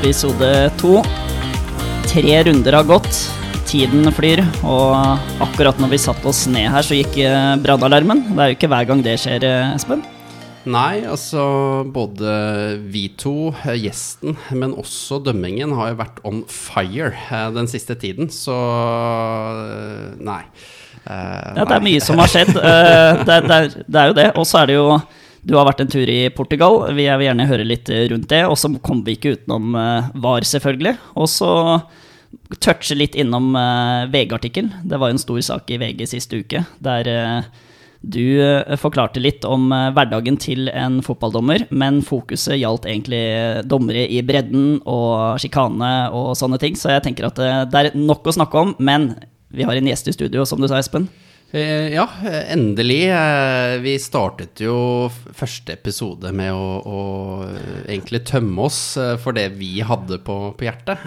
episode to. Tre runder har gått. Tiden flyr, og akkurat når vi satte oss ned her, så gikk eh, brannalarmen. Det er jo ikke hver gang det skjer, eh, Espen. Nei, altså både vi to, eh, gjesten, men også dømmingen har jo vært on fire den siste tiden, så nei. Uh, Ja, det er mye som har skjedd. Det er, det er, det er jo det. Og så er det jo Du har vært en tur i Portugal. Vi vil gjerne høre litt rundt det. Og så kom vi ikke utenom eh, VAR, selvfølgelig. Og så touche litt innom eh, VG-artikkel. Det var en stor sak i VG siste uke, der eh, du eh, forklarte litt om eh, hverdagen til en fotballdommer, men fokuset gjaldt egentlig dommere i bredden og sjikane og sånne ting. Så jeg tenker at eh, det er nok å snakke om, men vi har en gjest i studio, som du sa, Espen. Eh, Ja, endelig. Eh, Vi startet jo første episode med å, å eh, egentlig tømme oss for det vi hadde på, på hjertet.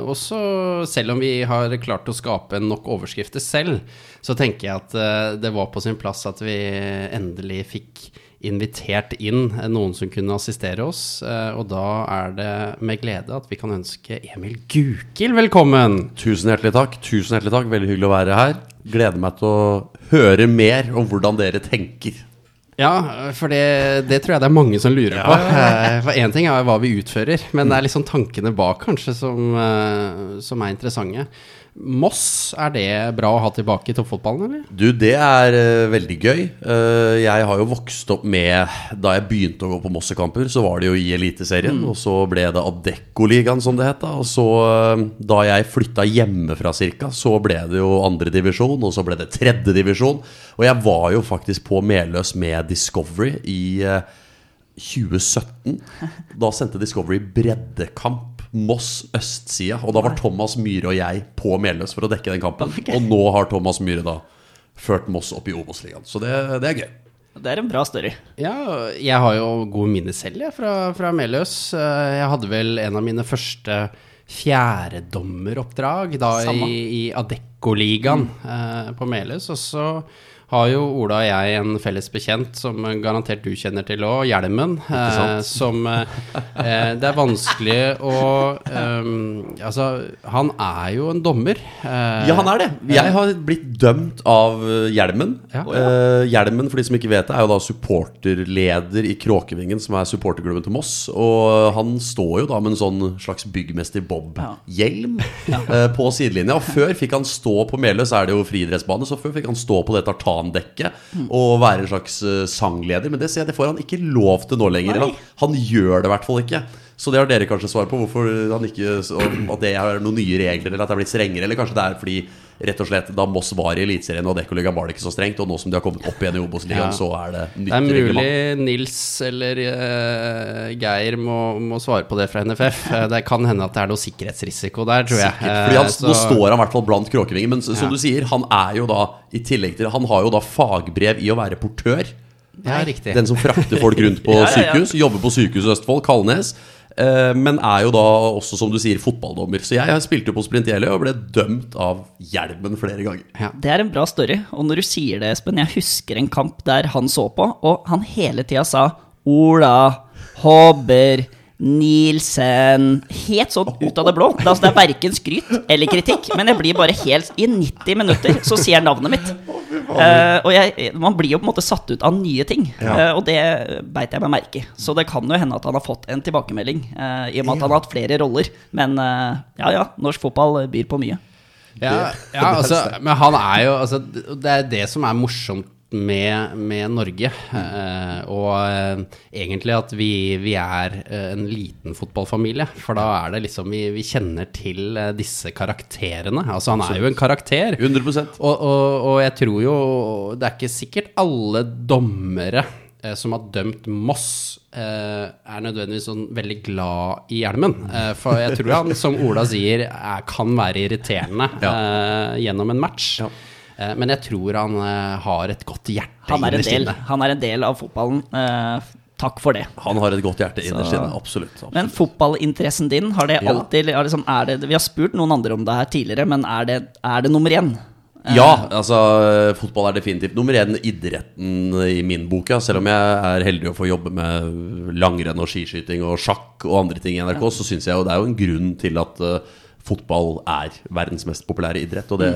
Og så, selv om vi har klart å skape nok overskrifter selv, så tenker jeg at det var på sin plass at vi endelig fikk invitert inn noen som kunne assistere oss. eh, Og da er det med glede at vi kan ønske Emil Gukild velkommen. Tusen hjertelig takk. Tusen hjertelig takk. Veldig hyggelig å være her. Gleder meg til å høre mer om hvordan dere tenker. Ja, for det, det tror jeg det er mange som lurer på. Eh, For én ting er hva vi utfører, men det er liksom tankene bak kanskje som, eh, som er interessante. Moss, er det bra å ha tilbake i toppfotballen, eller? Du, det er uh, veldig gøy. Uh, jeg har jo vokst opp med Da jeg begynte å gå på Mossekamper, så var det jo i Eliteserien. Og så ble det Adeccoligaen, som det het. da. Og så, uh, da jeg flytta hjemmefra cirka, så ble det jo andredivisjon, og så ble det tredjedivisjon. Og jeg var jo faktisk på Meløs med Discovery i eh, 2017. Da sendte Discovery breddekamp Moss østsida. Og da var Thomas Myhre og jeg på Meløs for å dekke den kampen. Og nå har Thomas Myhre da ført Moss opp i Obos-ligaen. Så det, det er gøy. Det er en bra story. Ja, jeg har jo gode minner selv, jeg, fra, fra Meløs. Eh, Jeg hadde vel en av mine første fjerdedommeroppdrag da Samme. i, i Adeccoligaen eh, på Meløs. Og så har jo Ola og jeg en felles bekjent som garantert du kjenner til òg, Hjelmen. Eh, som eh, eh, Det er vanskelig å eh, Altså, han er jo en dommer. eh, Ja, han er det. Jeg har blitt dømt av eh, Hjelmen. Ja. Eh, Hjelmen, for de som ikke vet det, er jo da supporterleder i Kråkevingen, som er supporterklubben til Moss. Og han står jo da med en sånn slags byggmester Bob-hjelm eh, på sidelinja. Og før fikk han stå på Meløy, så er det jo friidrettsbane, så før fikk han stå på det tartandekket og være en slags eh, sangleder. Men det ser jeg, det får han ikke lov til nå lenger. Han, han gjør det i hvert fall ikke. Så det har dere kanskje svar på, hvorfor han ikke at det er noen nye regler, eller at det er blitt strengere. Eller kanskje det er fordi rett og slett da Moss var i Eliteserien og Dekkoligaen var det ikke så strengt, og nå som de har kommet opp igjen i Obos-ligaen, Ja. så er det nytt reglement. Det er mulig reglement. Nils eller uh, Geir må, må svare på det fra NFF. Eh, det kan hende at det er noe sikkerhetsrisiko der, tror jeg. Sikkert. Fordi han, så... Nå står han i hvert fall blant Kråkevingen, men som Ja. du sier, han er jo da i tillegg til Han har jo da fagbrev i å være portør. Ja, riktig. Den som frakter folk rundt på Ja, ja, ja. sykehus. Jobber på Sykehuset Østfold, Kalnes. Eh, Men er jo da også, som du sier, fotballdommer. Så jeg spilte jo på Sprint Jeløy og ble dømt av Hjelmen flere ganger. Det er en bra story. Og når du sier det, Espen, jeg husker en kamp der han så på, og han hele tida sa Ola, Hobber, Nielsen Helt sånn ut av det blå. Altså, det er verken skryt eller kritikk, men jeg blir bare helt I 90 minutter så sier navnet mitt. Uh, og jeg, man blir jo på en måte satt ut av nye ting, uh, og det beit jeg meg merke i. Så det kan jo hende at han har fått en tilbakemelding, uh, i og med at han har hatt flere roller. Men ja ja, norsk fotball byr på mye. Ja, ja altså, men han er jo altså, Det er det som er morsomt med, med Norge. eh, og eh, egentlig at vi, vi er eh, en liten fotballfamilie. For da er det liksom Vi, vi kjenner til eh, disse karakterene. Altså, han er jo en karakter. 100 Og, og, og jeg tror jo Det er ikke sikkert alle dommere som har dømt Moss, er nødvendigvis sånn veldig glad i hjelmen. For jeg tror han, som Ola sier, er, kan være irriterende eh, gjennom en match. Ja. Eh, men jeg tror han eh, har et godt hjerte Han er en innerst inne. han er en del av fotballen. Eh, takk for det. Han har et godt hjerte innerst inne. Absolutt. absolutt. Men fotballinteressen din, har det alltid er det sånn, er det, Vi har spurt noen andre om det her tidligere, men er det, er det nummer én? Ja, altså fotball er definitivt nummer én idretten i min bok. Ja. Selv om jeg er heldig å få jobbe med langrenn og skiskyting og sjakk og andre ting i NRK, så syns jeg jo det er jo en grunn til at uh, fotball er verdens mest populære idrett. Og det,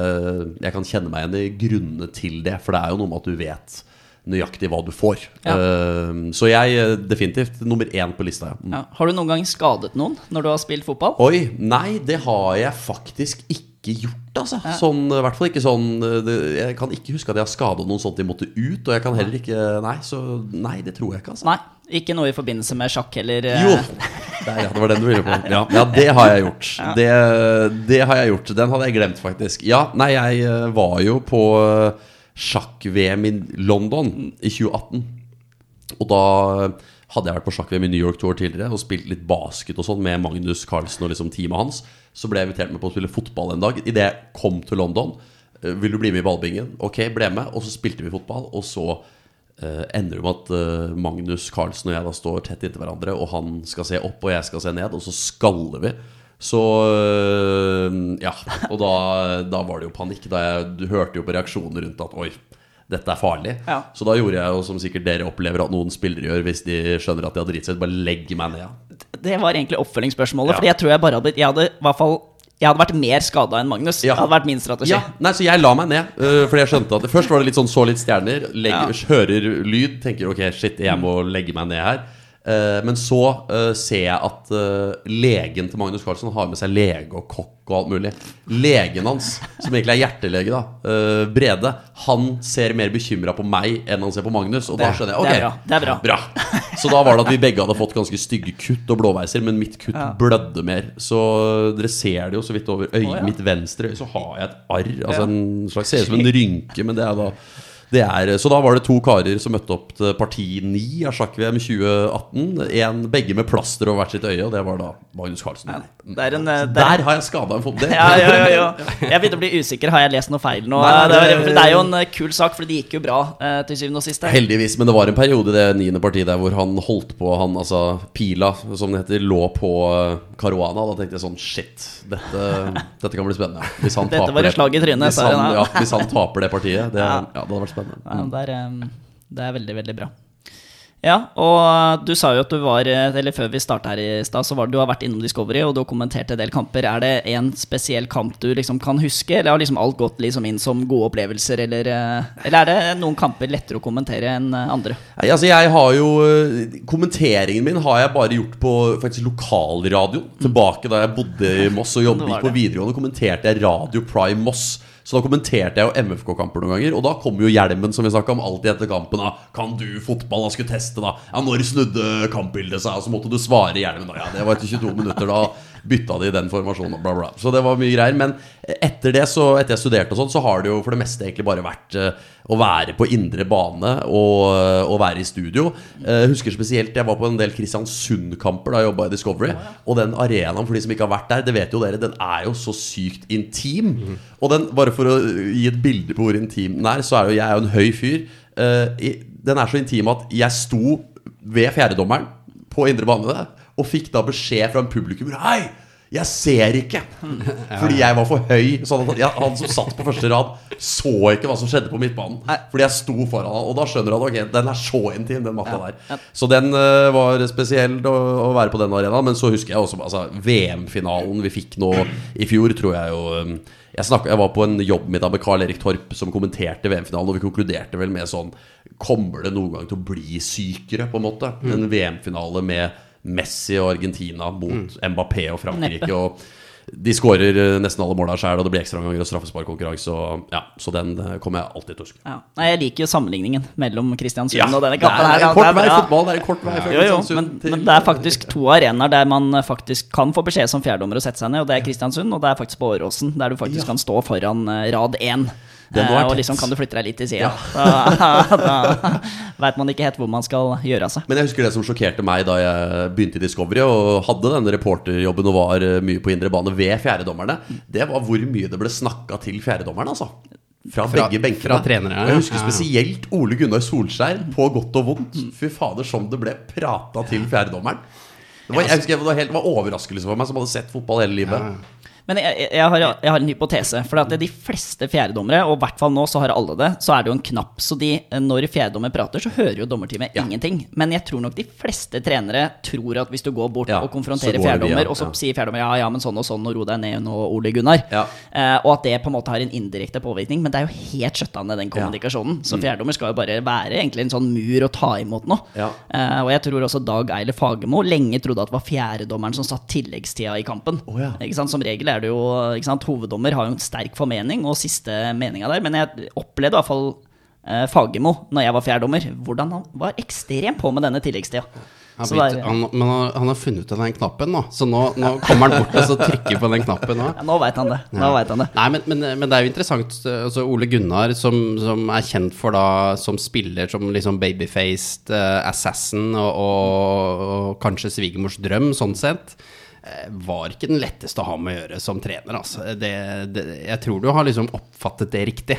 jeg kan kjenne meg igjen i grunnene til det, for det er jo noe med at du vet nøyaktig hva du får. Ja. Uh, så jeg uh, definitivt nummer én på lista. Mm. Ja. Har du noen gang skadet noen når du har spilt fotball? Oi, nei, det har jeg faktisk ikke gjort, altså. Sånn, I hvert fall ikke sånn uh, det, Jeg kan ikke huske at jeg har skadet noen sånn at de måtte ut. Og jeg kan heller ikke Nei, så nei, det tror jeg ikke, altså. Nei, ikke noe i forbindelse med sjakk eller eh, Jo! Der, ja, det var den du ville på. Ja, ja det har jeg gjort. Det, det har jeg gjort. Den hadde jeg glemt, faktisk. Ja, nei, jeg eh, var jo på eh, sjakk-VM i London i 2018. Og da hadde jeg vært på sjakk-VM i New York to år tidligere og spilt litt basket og sånn med Magnus Carlsen og liksom teamet hans. Så ble jeg invitert med på å spille fotball en dag. Idet jeg kom til London, vil du bli med i ballbingen? Ok, ble med. Og så spilte vi fotball, og så ender det med at eh, Magnus Carlsen og jeg da står tett inntil hverandre, og han skal se opp, og jeg skal se ned, og så skaller vi. Så øh, ja. Og da, da var det jo panikk. Da jeg, du hørte jo på reaksjonene rundt at oi, dette er farlig. Ja. Så da gjorde jeg jo som sikkert dere opplever at noen spillere gjør hvis de skjønner at de har driti seg ut. Bare legg meg ned. Det var egentlig oppfølgingsspørsmålet. Ja. Fordi jeg tror jeg bare hadde blitt Jeg hadde i hvert fall jeg hadde vært mer skada enn Magnus. Ja. Det hadde vært min strategi. Ja, nei, så jeg la meg ned. uh, fordi jeg skjønte at Først var det litt sånn så litt stjerner. Legger, Hører lyd, tenker ok, shit, jeg må legge meg ned her. Eh, men så øh, ser jeg at øh, legen til Magnus Carlsen har med seg lege og kokk og alt mulig. Legen hans, som egentlig er hjertelege, da, Brede, han ser mer bekymra på meg enn han ser på Magnus. Og da skjønner jeg det ok, er bra, det er bra. Så da var det at vi begge hadde fått ganske stygge kutt og blåveiser, men mitt kutt blødde mer. Så dere ser det jo så vidt over øyet. Oh, ja. Mitt venstre øye så har jeg et arr. Altså en slags Ser ut som en rynke, men det er da det er, så da var det to karer som møtte opp til parti 9 av sjakk-VM 2018. En, begge med plaster over hvert sitt øye, og det var da Magnus Carlsen. Nei, er en, eh, det er, Der har jeg skada en fot. Ja, ja, ja, ja. Jeg begynte å bli usikker. Har jeg lest noe feil nå? Nei, nei, det, var, det- er jo en eh, kul sak, for det gikk jo bra eh, til syvende og sist. Heldigvis, men det var en periode det niende partiet der hvor han holdt på Han, altså Pila, som det heter, lå på Caruana. Da tenkte jeg sånn Shit, dette, dette kan bli spennende. Hvis han Dette taper var et slag i trynet, Hvis han, ja, hvis han taper det partiet. Det, Ja. det hadde vært spennende. Ja, det, er, det er veldig, veldig bra. Ja, og du sa jo at du var eh, Eller før vi starta her i stad, så var du har vært innom Discovery, og du har kommentert en del kamper. Er det en spesiell kamp du liksom kan huske, eller har liksom alt gått liksom inn som gode opplevelser, eller eh, Eller er det noen kamper lettere å kommentere enn eh, andre? Nei, altså jeg har jo Kommenteringen min har jeg bare gjort på faktisk lokalradio. Tilbake da jeg bodde i Moss og jobbet på videregående, kommenterte jeg Radio Prime Moss. Så da kommenterte jeg jo MFK-kamper noen ganger. Og da kom jo hjelmen som vi snakka om alltid etter kampen. da Kan du fotball? Da skulle teste, da. Ja, når snudde kampbildet seg? Og så måtte du svare hjelmen. Da. Ja, det var etter 22 minutter. Da bytta de den formasjonen og bla, bla. Så det var mye greier. Men etter det, så etter jeg studerte og sånn, så har det jo for det meste egentlig bare vært eh, å være på indre bane og, og være i studio. Eh, Jeg husker spesielt jeg var på en del Kristiansund-kamper da jeg jobba i Discovery. Og den arenaen, for de som ikke har vært der, det vet jo dere, den er jo så sykt intim. Og den, bare for å gi et bilde på hvor intim den er, så er jo jeg er jo en høy fyr. Eh, Den er så intim at jeg sto ved fjerdedommeren på indre bane og fikk da beskjed fra en publikum Hei! Jeg ser ikke! Fordi jeg var for høy. Sånn at jeg, han som satt på første rad, så ikke hva som skjedde på midtbanen. Fordi jeg sto foran han Og da skjønner han ok, den er så intim, den matta der. Så den uh, var spesiell å, å være på den arenaen. Men så husker jeg også altså, VM-finalen vi fikk nå i fjor, tror jeg jo um, jeg, snakket, jeg var på en jobbmiddag med Carl Erik Torp som kommenterte VM-finalen, og vi konkluderte vel med sånn Kommer det noen gang til å bli sykere, på en måte? En VM-finale med Messi og Argentina mot Mbappé og Frankrike. Og de skårer eh, nesten alle måla sjøl, og det blir ekstraomganger og straffesparkkonkurranse. Ja, så den eh, kommer jeg alltid til å huske. Ja. Nei, jeg liker jo sammenligningen mellom Kristiansund Ja, og denne det kampen. det er en kort vei fotball. Det er en kort vei ja. Jo, jo, men, men det er faktisk to arenaer der man faktisk kan få beskjed som fjerdedommer å sette seg ned, og det er Kristiansund, og det er faktisk på Åråsen, der du faktisk kan stå foran eh, rad én. Eh, og liksom kan du flytte deg litt til sida. Da, da veit man ikke helt hvor man skal gjøre av seg. Men jeg husker det som sjokkerte meg da jeg begynte i Discovery og hadde denne reporterjobben og var eh, mye på indre bane ved fjerdedommerne, det var hvor mye det ble snakka til fjerdedommerne, altså. Fra, Fra- begge benkene. fra trenere, ja. jeg husker. Spesielt Ole Gunnar Solskjær, på godt og vondt. Fy fader, som det ble prata til fjerdedommeren. Det var, jeg husker det var, helt, det var overraskelse for meg som hadde sett fotball hele livet. Men jeg, jeg, har, jeg har en hypotese. For at de fleste fjerdedommere, og i hvert fall nå så har alle det, så er det jo en knapp. Så de, når fjerdedommer prater, så hører jo dommerteamet Ja. ingenting. Men jeg tror nok de fleste trenere tror at hvis du går bort Ja, og konfronterer fjerdedommer, ja. og så sier fjerdedommer ja, ja, men sånn og sånn, og ro deg ned nå, Ole Gunnar, eh, og at det på en måte har en indirekte påvirkning, men det er jo helt skjøttende, den kommunikasjonen. Så fjerdedommer skal jo bare være egentlig en sånn mur å ta imot nå. Mm. Eh, og jeg tror også Dag Eile Fagermo lenge trodde at det var fjerdedommeren som satt tilleggstida i kampen. Oh? Som regel er det jo ikke sant? Hoveddommer har jo en sterk formening og siste meninga der, men jeg opplevde i hvert fall eh, Fagermo når jeg var fjerdommer, hvordan han var ekstremt på med denne tilleggstida. Han, blitt, er- han, men han, har funnet ut av den knappen nå, så nå, nå kommer han bort og så trykker på den knappen nå. ja, nå veit han det. Nå vet han det. Nei, men, men, men det er jo interessant. Altså Ole Gunnar, som, som er kjent for da som spiller som liksom babyfaced uh, assassin og, og, og kanskje svigermors drøm, sånn sett, var ikke den letteste å ha med å gjøre som trener. Altså. Det, det, jeg tror du har liksom oppfattet det riktig.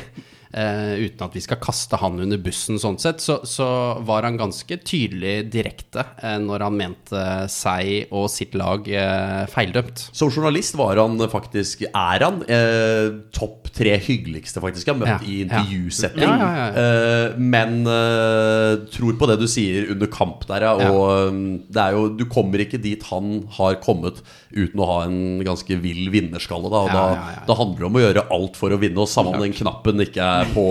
Eh, uten at vi skal kaste han under bussen, sånn sett, så, så var han ganske tydelig direkte eh, når han mente seg og sitt lag eh, feildømt. Som journalist var han faktisk Er han topp tre hyggeligste faktisk jeg har møtt Ja, i intervjusetting. Ja, ja, Eh, men tror på det du sier under kamp der. Og um, det er jo Du kommer ikke dit han har kommet uten å ha en ganske vill vinnerskalle. Da, og da, da handler det om å gjøre alt for å vinne. Og samme om den knappen ikke er på,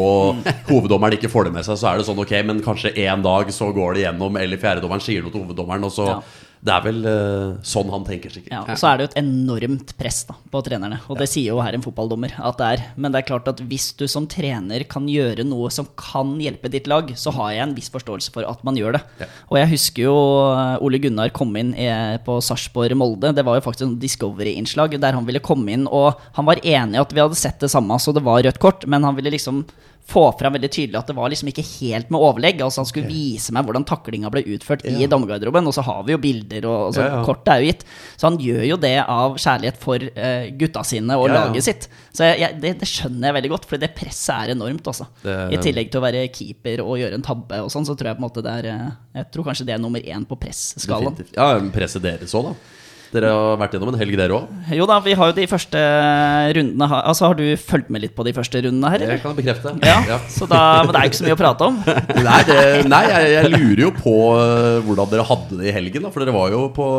hoveddommeren ikke får det med seg, så er det sånn ok, men kanskje en dag så går det gjennom, eller fjerdedommeren sier noe til hoveddommeren, og så Ja. Det er vel uh, sånn han tenker, sikkert. Ja, og så er det jo et enormt press da, på trenerne, og det sier jo her en fotballdommer at det er. Men det er klart at hvis du som trener kan gjøre noe som kan hjelpe ditt lag, så har jeg en viss forståelse for at man gjør det. Ja. Og jeg husker jo eh, Ole Gunnar kom inn i, på Sarpsborg Molde. Det var jo faktisk en Discovery-innslag der han ville komme inn, og han var enig i at vi hadde sett det samme, så det var rødt kort, men han ville liksom få fram veldig tydelig at det var liksom ikke helt med overlegg. Altså Han skulle vise meg hvordan taklinga ble utført i dommergarderoben, og så har vi jo bilder, og ja. kortet er jo gitt. Så han gjør jo det av kjærlighet for uh, gutta sine og laget sitt. Så jeg, jeg, det, det skjønner jeg veldig godt, for det presset er enormt. Altså. Det- I tillegg til å være keeper og gjøre en tabbe og sånn, så tror jeg på en måte det er eh, Jeg tror kanskje det er nummer én på presskalaen. Ja, presset deres òg, da. Dere har vært gjennom en helg, dere òg. Jo da, vi har jo de første rundene Altså, har du fulgt med litt på de første rundene her, Det eller? kan jeg bekrefte. Ja, så da, Men det er ikke så mye å prate om. Nei, det, nei jeg, jeg lurer jo på eh, hvordan dere hadde det i helgen. Da, for dere var jo på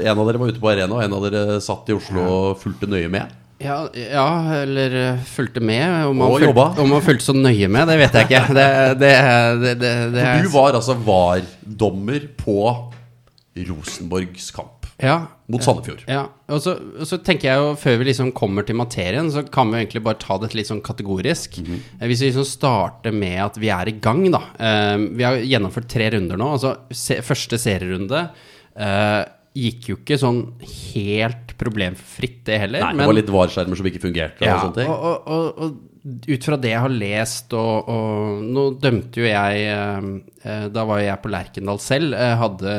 En av dere var ute på arena, og en av dere satt i Oslo og fulgte nøye med. Ja, ja eller eh, fulgte med. Om man, Og fulgte, om man fulgte så nøye med, det vet jeg ikke. Det, det, det, det, det er du var altså VAR-dommer på Rosenborgs kamp ja, mot Sandefjord. ja. Og, så, og så tenker jeg jo, før vi liksom kommer til materien, så kan vi jo egentlig bare ta dette litt sånn kategorisk. Eh, Hvis vi liksom starter med at vi er i gang, da. Eh, vi har gjennomført tre runder nå. Altså se, første serierunde eh, gikk jo ikke sånn helt problemfritt, det heller. Nei, det men- var litt VAR-skjermer som ikke fungerte. ting og, og, og, og ut fra det jeg har lest, og, og nå dømte jo jeg eh, Da var jo jeg på Lerkendal selv, eh, hadde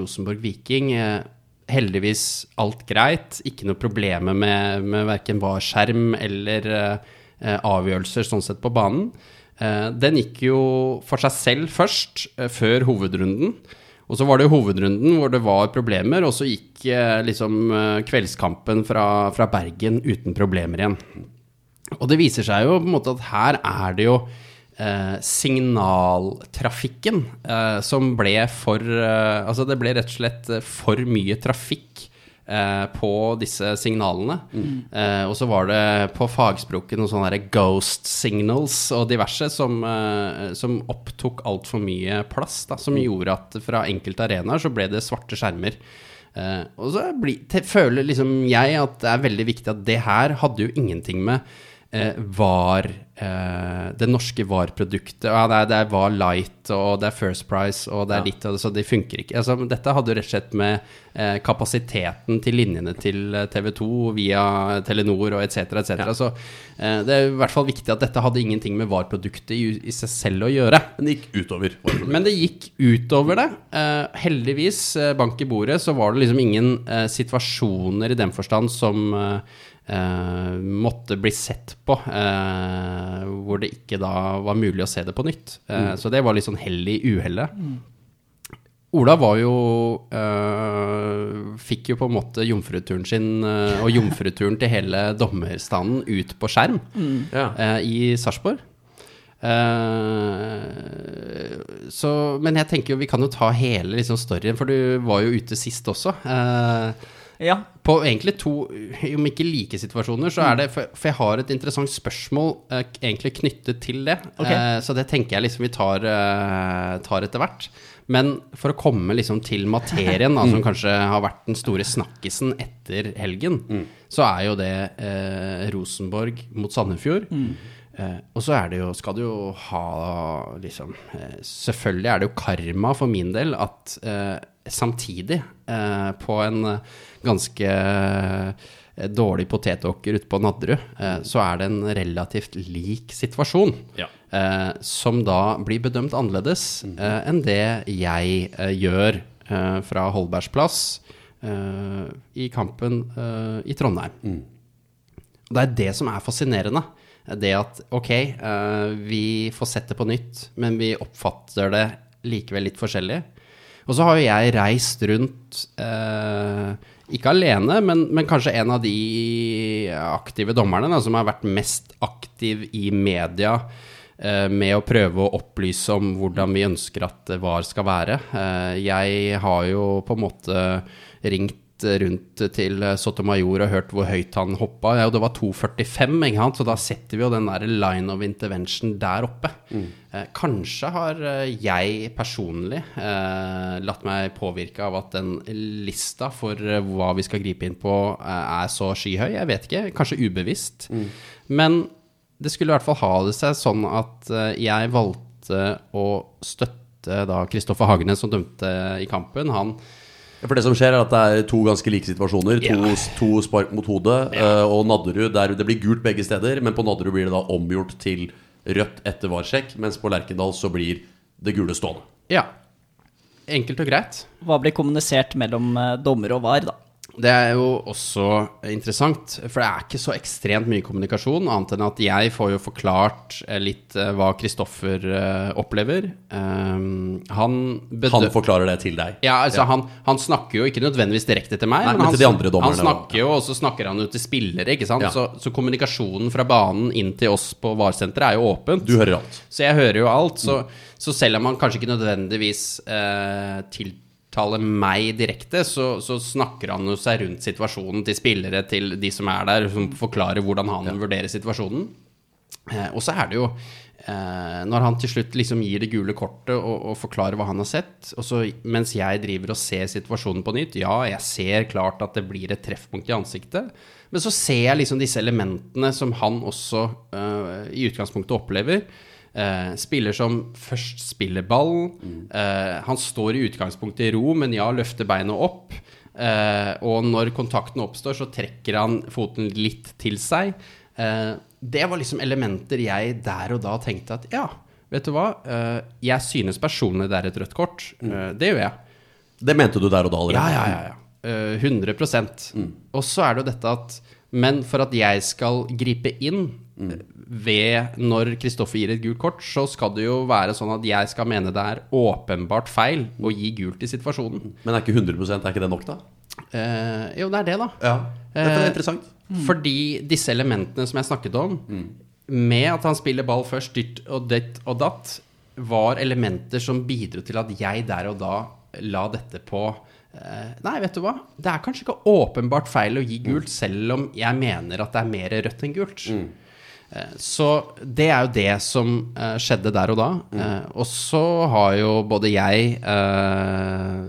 Rosenborg Viking. Eh, heldigvis alt greit. Ikke noe problemer med, med verken VAR-skjerm eller eh, eh, avgjørelser sånn sett på banen. Eh, den gikk jo for seg selv først, eh, før hovedrunden. Og så var det hovedrunden hvor det var problemer, og så gikk eh, liksom eh, kveldskampen fra, fra Bergen uten problemer igjen. Og det viser seg jo på en måte at her er det jo eh, signaltrafikken eh, som ble for eh, Altså det ble rett og slett eh, for mye trafikk eh, på disse signalene. Eh, og så var det på fagspråket noen sånne ghost signals og diverse som, eh, som opptok altfor mye plass. Da, som gjorde at fra enkelte arenaer så ble det svarte skjermer. Eh, og så bli, føler liksom jeg at det er veldig viktig at det her hadde jo ingenting med eh, var eh, det norske VAR-produktet ja, det, er, det er VAR Light, og det er First Price, og det er Ja. litt og det, så det funker ikke. Altså, dette hadde jo rett og slett med eh, kapasiteten til linjene til eh, TV 2 via Telenor og etc. etc. Så eh, det er i hvert fall viktig at dette hadde ingenting med VAR-produktet i, i seg selv å gjøre. Men det gikk utover. Men det gikk utover det. Eh, heldigvis, bank i bordet, så var det liksom ingen situasjoner i den forstand som eh, måtte bli sett på, eh, hvor det ikke da var mulig å se det på nytt. Eh, Så det var litt sånn hell i uhellet. Ola var jo øh, fikk jo på en måte jomfruturen sin eh, og jomfruturen til hele dommerstanden ut på skjerm Ja. eh, i Sarpsborg. Uh, så, men jeg tenker jo vi kan jo ta hele liksom, storyen, for du var jo ute sist også. Eh, Ja. på egentlig to, om ikke like situasjoner, så er det For, for jeg har et interessant spørsmål eh, egentlig knyttet til det. Okay. Eh, så det tenker jeg liksom vi tar, eh, tar etter hvert. Men for å komme liksom til materien, da, som kanskje har vært den store snakkisen etter helgen, så er jo det eh, Rosenborg mot Sandefjord. Eh, og så er det jo, skal du jo ha liksom eh, Selvfølgelig er det jo karma for min del at eh, samtidig, eh, på en ganske eh, dårlig potetåker ute på Nadderud, eh, så er det en relativt lik situasjon. Ja. Eh, som da blir bedømt annerledes eh, enn det jeg gjør eh, fra Holbergs plass eh, i kampen i Trondheim. Og det er det som er fascinerende. Det at ok, eh, vi får sett det på nytt, men vi oppfatter det likevel litt forskjellig. Og så har jo jeg reist rundt, eh, ikke alene, men, men kanskje en av de aktive dommerne da, som har vært mest aktiv i media eh, med å prøve å opplyse om hvordan vi ønsker at VAR skal være. Jeg har jo på en måte ringt rundt til Sotomayor og hørt hvor høyt han hoppa. Ja, det var 2,45, ikke sant? så da setter vi jo den der line of intervention der oppe. Eh, kanskje har eh, jeg personlig eh, latt meg påvirke av at den lista for eh, hva vi skal gripe inn på, eh, er så skyhøy. Jeg vet ikke, kanskje ubevisst. Men det skulle i hvert fall ha det seg sånn at eh, jeg valgte å støtte da Kristoffer Hagenes, som dømte i kampen. Han For det som skjer er at det er to ganske like situasjoner. To, Ja. to spark mot hodet. eh, Og Nadderud, der det blir gult begge steder, men på Nadderud blir det da omgjort til rødt etter varsjekk, mens på Lerkendal så blir det gule stående. Ja. Enkelt og greit. Hva blir kommunisert mellom eh, dommer og VAR, da? Det er jo også interessant, for det er ikke så ekstremt mye kommunikasjon, annet enn at jeg får jo forklart eh, litt eh, hva Kristoffer eh, opplever. Um, han Han forklarer det til deg. Ja, altså Han, han snakker jo ikke nødvendigvis direkte til meg, Nei, men, men han, til de andre han snakker jo, og så snakker han jo til spillere, ikke sant. Ja. Så, så kommunikasjonen fra banen inn til oss på VAR-senteret er jo åpent. Du hører alt. Så jeg hører jo alt. Så, så selv om han kanskje ikke nødvendigvis eh, tiltaler meg direkte, så, så snakker han jo seg rundt situasjonen til spillere, til de som er der, som forklarer hvordan han vurderer situasjonen. Eh, og så er det jo eh, Når han til slutt liksom gir det gule kortet og, og forklarer hva han har sett, og så mens jeg driver og ser situasjonen på nytt Ja, jeg ser klart at det blir et treffpunkt i ansiktet, men så ser jeg liksom disse elementene som han også eh, i utgangspunktet opplever. Eh, spiller som først spiller ball. Eh, han står i utgangspunktet i ro, men ja, løfter beinet opp. Eh, og når kontakten oppstår, så trekker han foten litt til seg. Eh, det var liksom elementer jeg der og da tenkte at ja, vet du hva. Eh, jeg synes personlig det er et rødt kort. Eh, det gjør jeg. Det mente du der og da Ja, allerede? ja, ja. ja. Eh, 100 Og så er det jo dette at Men for at jeg skal gripe inn ved når Kristoffer gir et gult kort, så skal det jo være sånn at jeg skal mene det er åpenbart feil å gi gult i situasjonen. Men er ikke 100 er ikke det nok, da? Eh, jo, det er det, da. Ja. Dette er Eh, interessant. Fordi disse elementene som jeg snakket om, med at han spiller ball først, dytt og ditt og datt, var elementer som bidro til at jeg der og da la dette på eh, Nei, vet du hva? Det er kanskje ikke åpenbart feil å gi gult, selv om jeg mener at det er mer rødt enn gult. Eh, Så det er jo det som eh, skjedde der og da. Eh, og så har jo både jeg eh,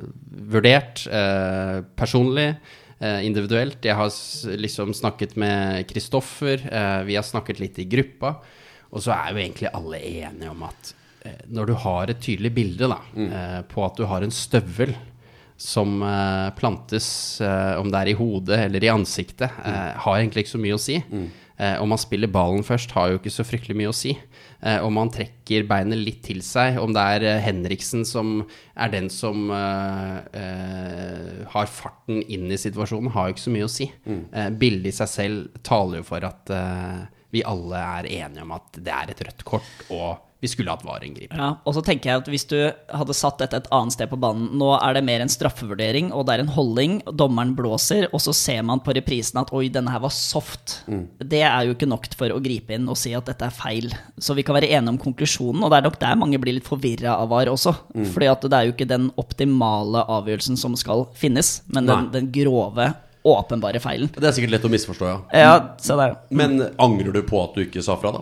vurdert eh, personlig, eh, individuelt Jeg har liksom snakket med Kristoffer, eh, vi har snakket litt i gruppa. Og så er jo egentlig alle enige om at eh, når du har et tydelig bilde da, eh, på at du har en støvel som eh, plantes, eh, om det er i hodet eller i ansiktet, eh, har egentlig ikke så mye å si. Eh, om man spiller ballen først, har jo ikke så fryktelig mye å si. Eh, om man trekker beinet litt til seg, om det er eh, Henriksen som er den som eh, eh, har farten inn i situasjonen, har jo ikke så mye å si. Eh, bildet i seg selv taler jo for at vi alle er enige om at det er et rødt kort, og vi skulle hatt VAR-inngripen. Ja, og så tenker jeg at Hvis du hadde satt dette et annet sted på banen Nå er det mer en straffevurdering, og det er en holding. Dommeren blåser, og så ser man på reprisen at 'oi, denne her var soft'. Det er jo ikke nok for å gripe inn og si at dette er feil. Så vi kan være enige om konklusjonen, og det er nok der mange blir litt forvirra av VAR også. Fordi at det er jo ikke den optimale avgjørelsen som skal finnes, men den, den grove, åpenbare feilen. Det er sikkert lett å misforstå, ja. Ja, se der. Men angrer du på at du ikke sa fra, da?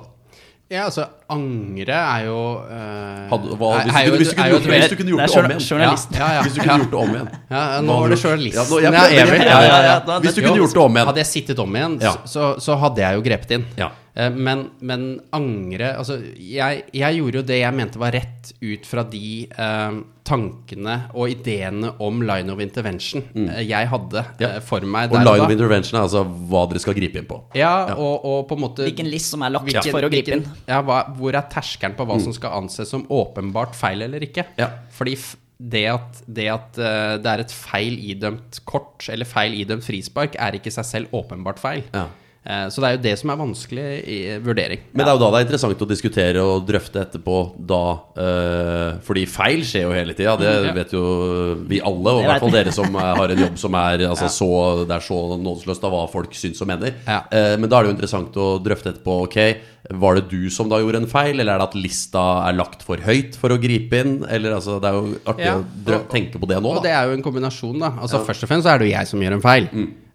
Ja, altså, angre er jo uh, Hadde, hva, hvis, er du, hvis, du kunne gjort, hvis du kunne Det gjort det om igjen journalist. Ja, ja, Hvis du kunne gjort det om igjen Ja, nå var det journalisten Ja, nå- jeg ja. Ja, ja, ja. Hvis du kunne gjort det om igjen Hadde jeg sittet om igjen, Ja. så, så hadde jeg jo grepet inn. Ja. Eh, Men, men angre Altså, jeg, jeg gjorde jo det jeg mente var rett ut fra de eh, tankene og ideene om line of intervention mm. jeg hadde Mm. Ja. eh, for meg Og der line og of intervention er altså hva dere skal gripe inn på. Ja, og, og på en måte Hvilken list som er lagt Hvilken- for å gripe inn. hvilken- Ja, hva, hvor er terskelen på hva som skal anses som åpenbart feil eller ikke? Ja. Fordi f det at, det at eh, det er et feil idømt kort, eller feil idømt frispark, er ikke seg selv åpenbart feil. Ja. Eh, så det er jo det som er vanskelig i vurdering. Men det er jo da det er interessant å diskutere og drøfte etterpå da eh, Fordi feil skjer jo hele tida, det Mm, vet jo vi alle. Og i hvert fall dere som er, har en jobb som er altså, så, det er så nådeløst av hva folk syns og mener. Eh, men da er det jo interessant å drøfte etterpå. Ok, var det du som da gjorde en feil, eller er det at lista er lagt for høyt for å gripe inn? Eller altså, Det er jo artig Ja, å tenke på det nå, Og det er jo en kombinasjon, da. Altså Først og fremst så er det jo jeg som gjør en feil.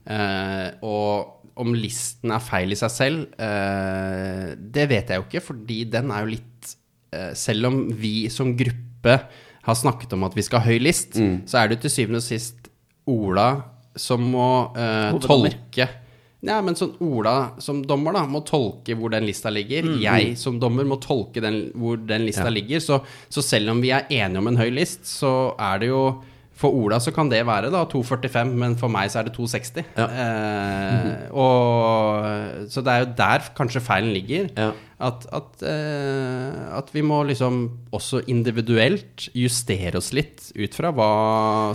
Eh, og om listen er feil i seg selv, eh, det vet jeg jo ikke, fordi den er jo litt eh, Selv om vi som gruppe har snakket om at vi skal ha høy list, så er det jo til syvende og sist Ola som må eh, tolke ja, men sånn Ola som dommer da må tolke hvor den lista ligger. Jeg som dommer må tolke den, hvor den lista Ja. ligger. Så, så selv om vi er enige om en høy list, så er det jo For Ola så kan det være da 2,45, men for meg så er det 2,60. Ja. Eh, og Så det er jo der kanskje feilen ligger. Ja. At, at, eh, at vi må liksom også individuelt justere oss litt ut fra hva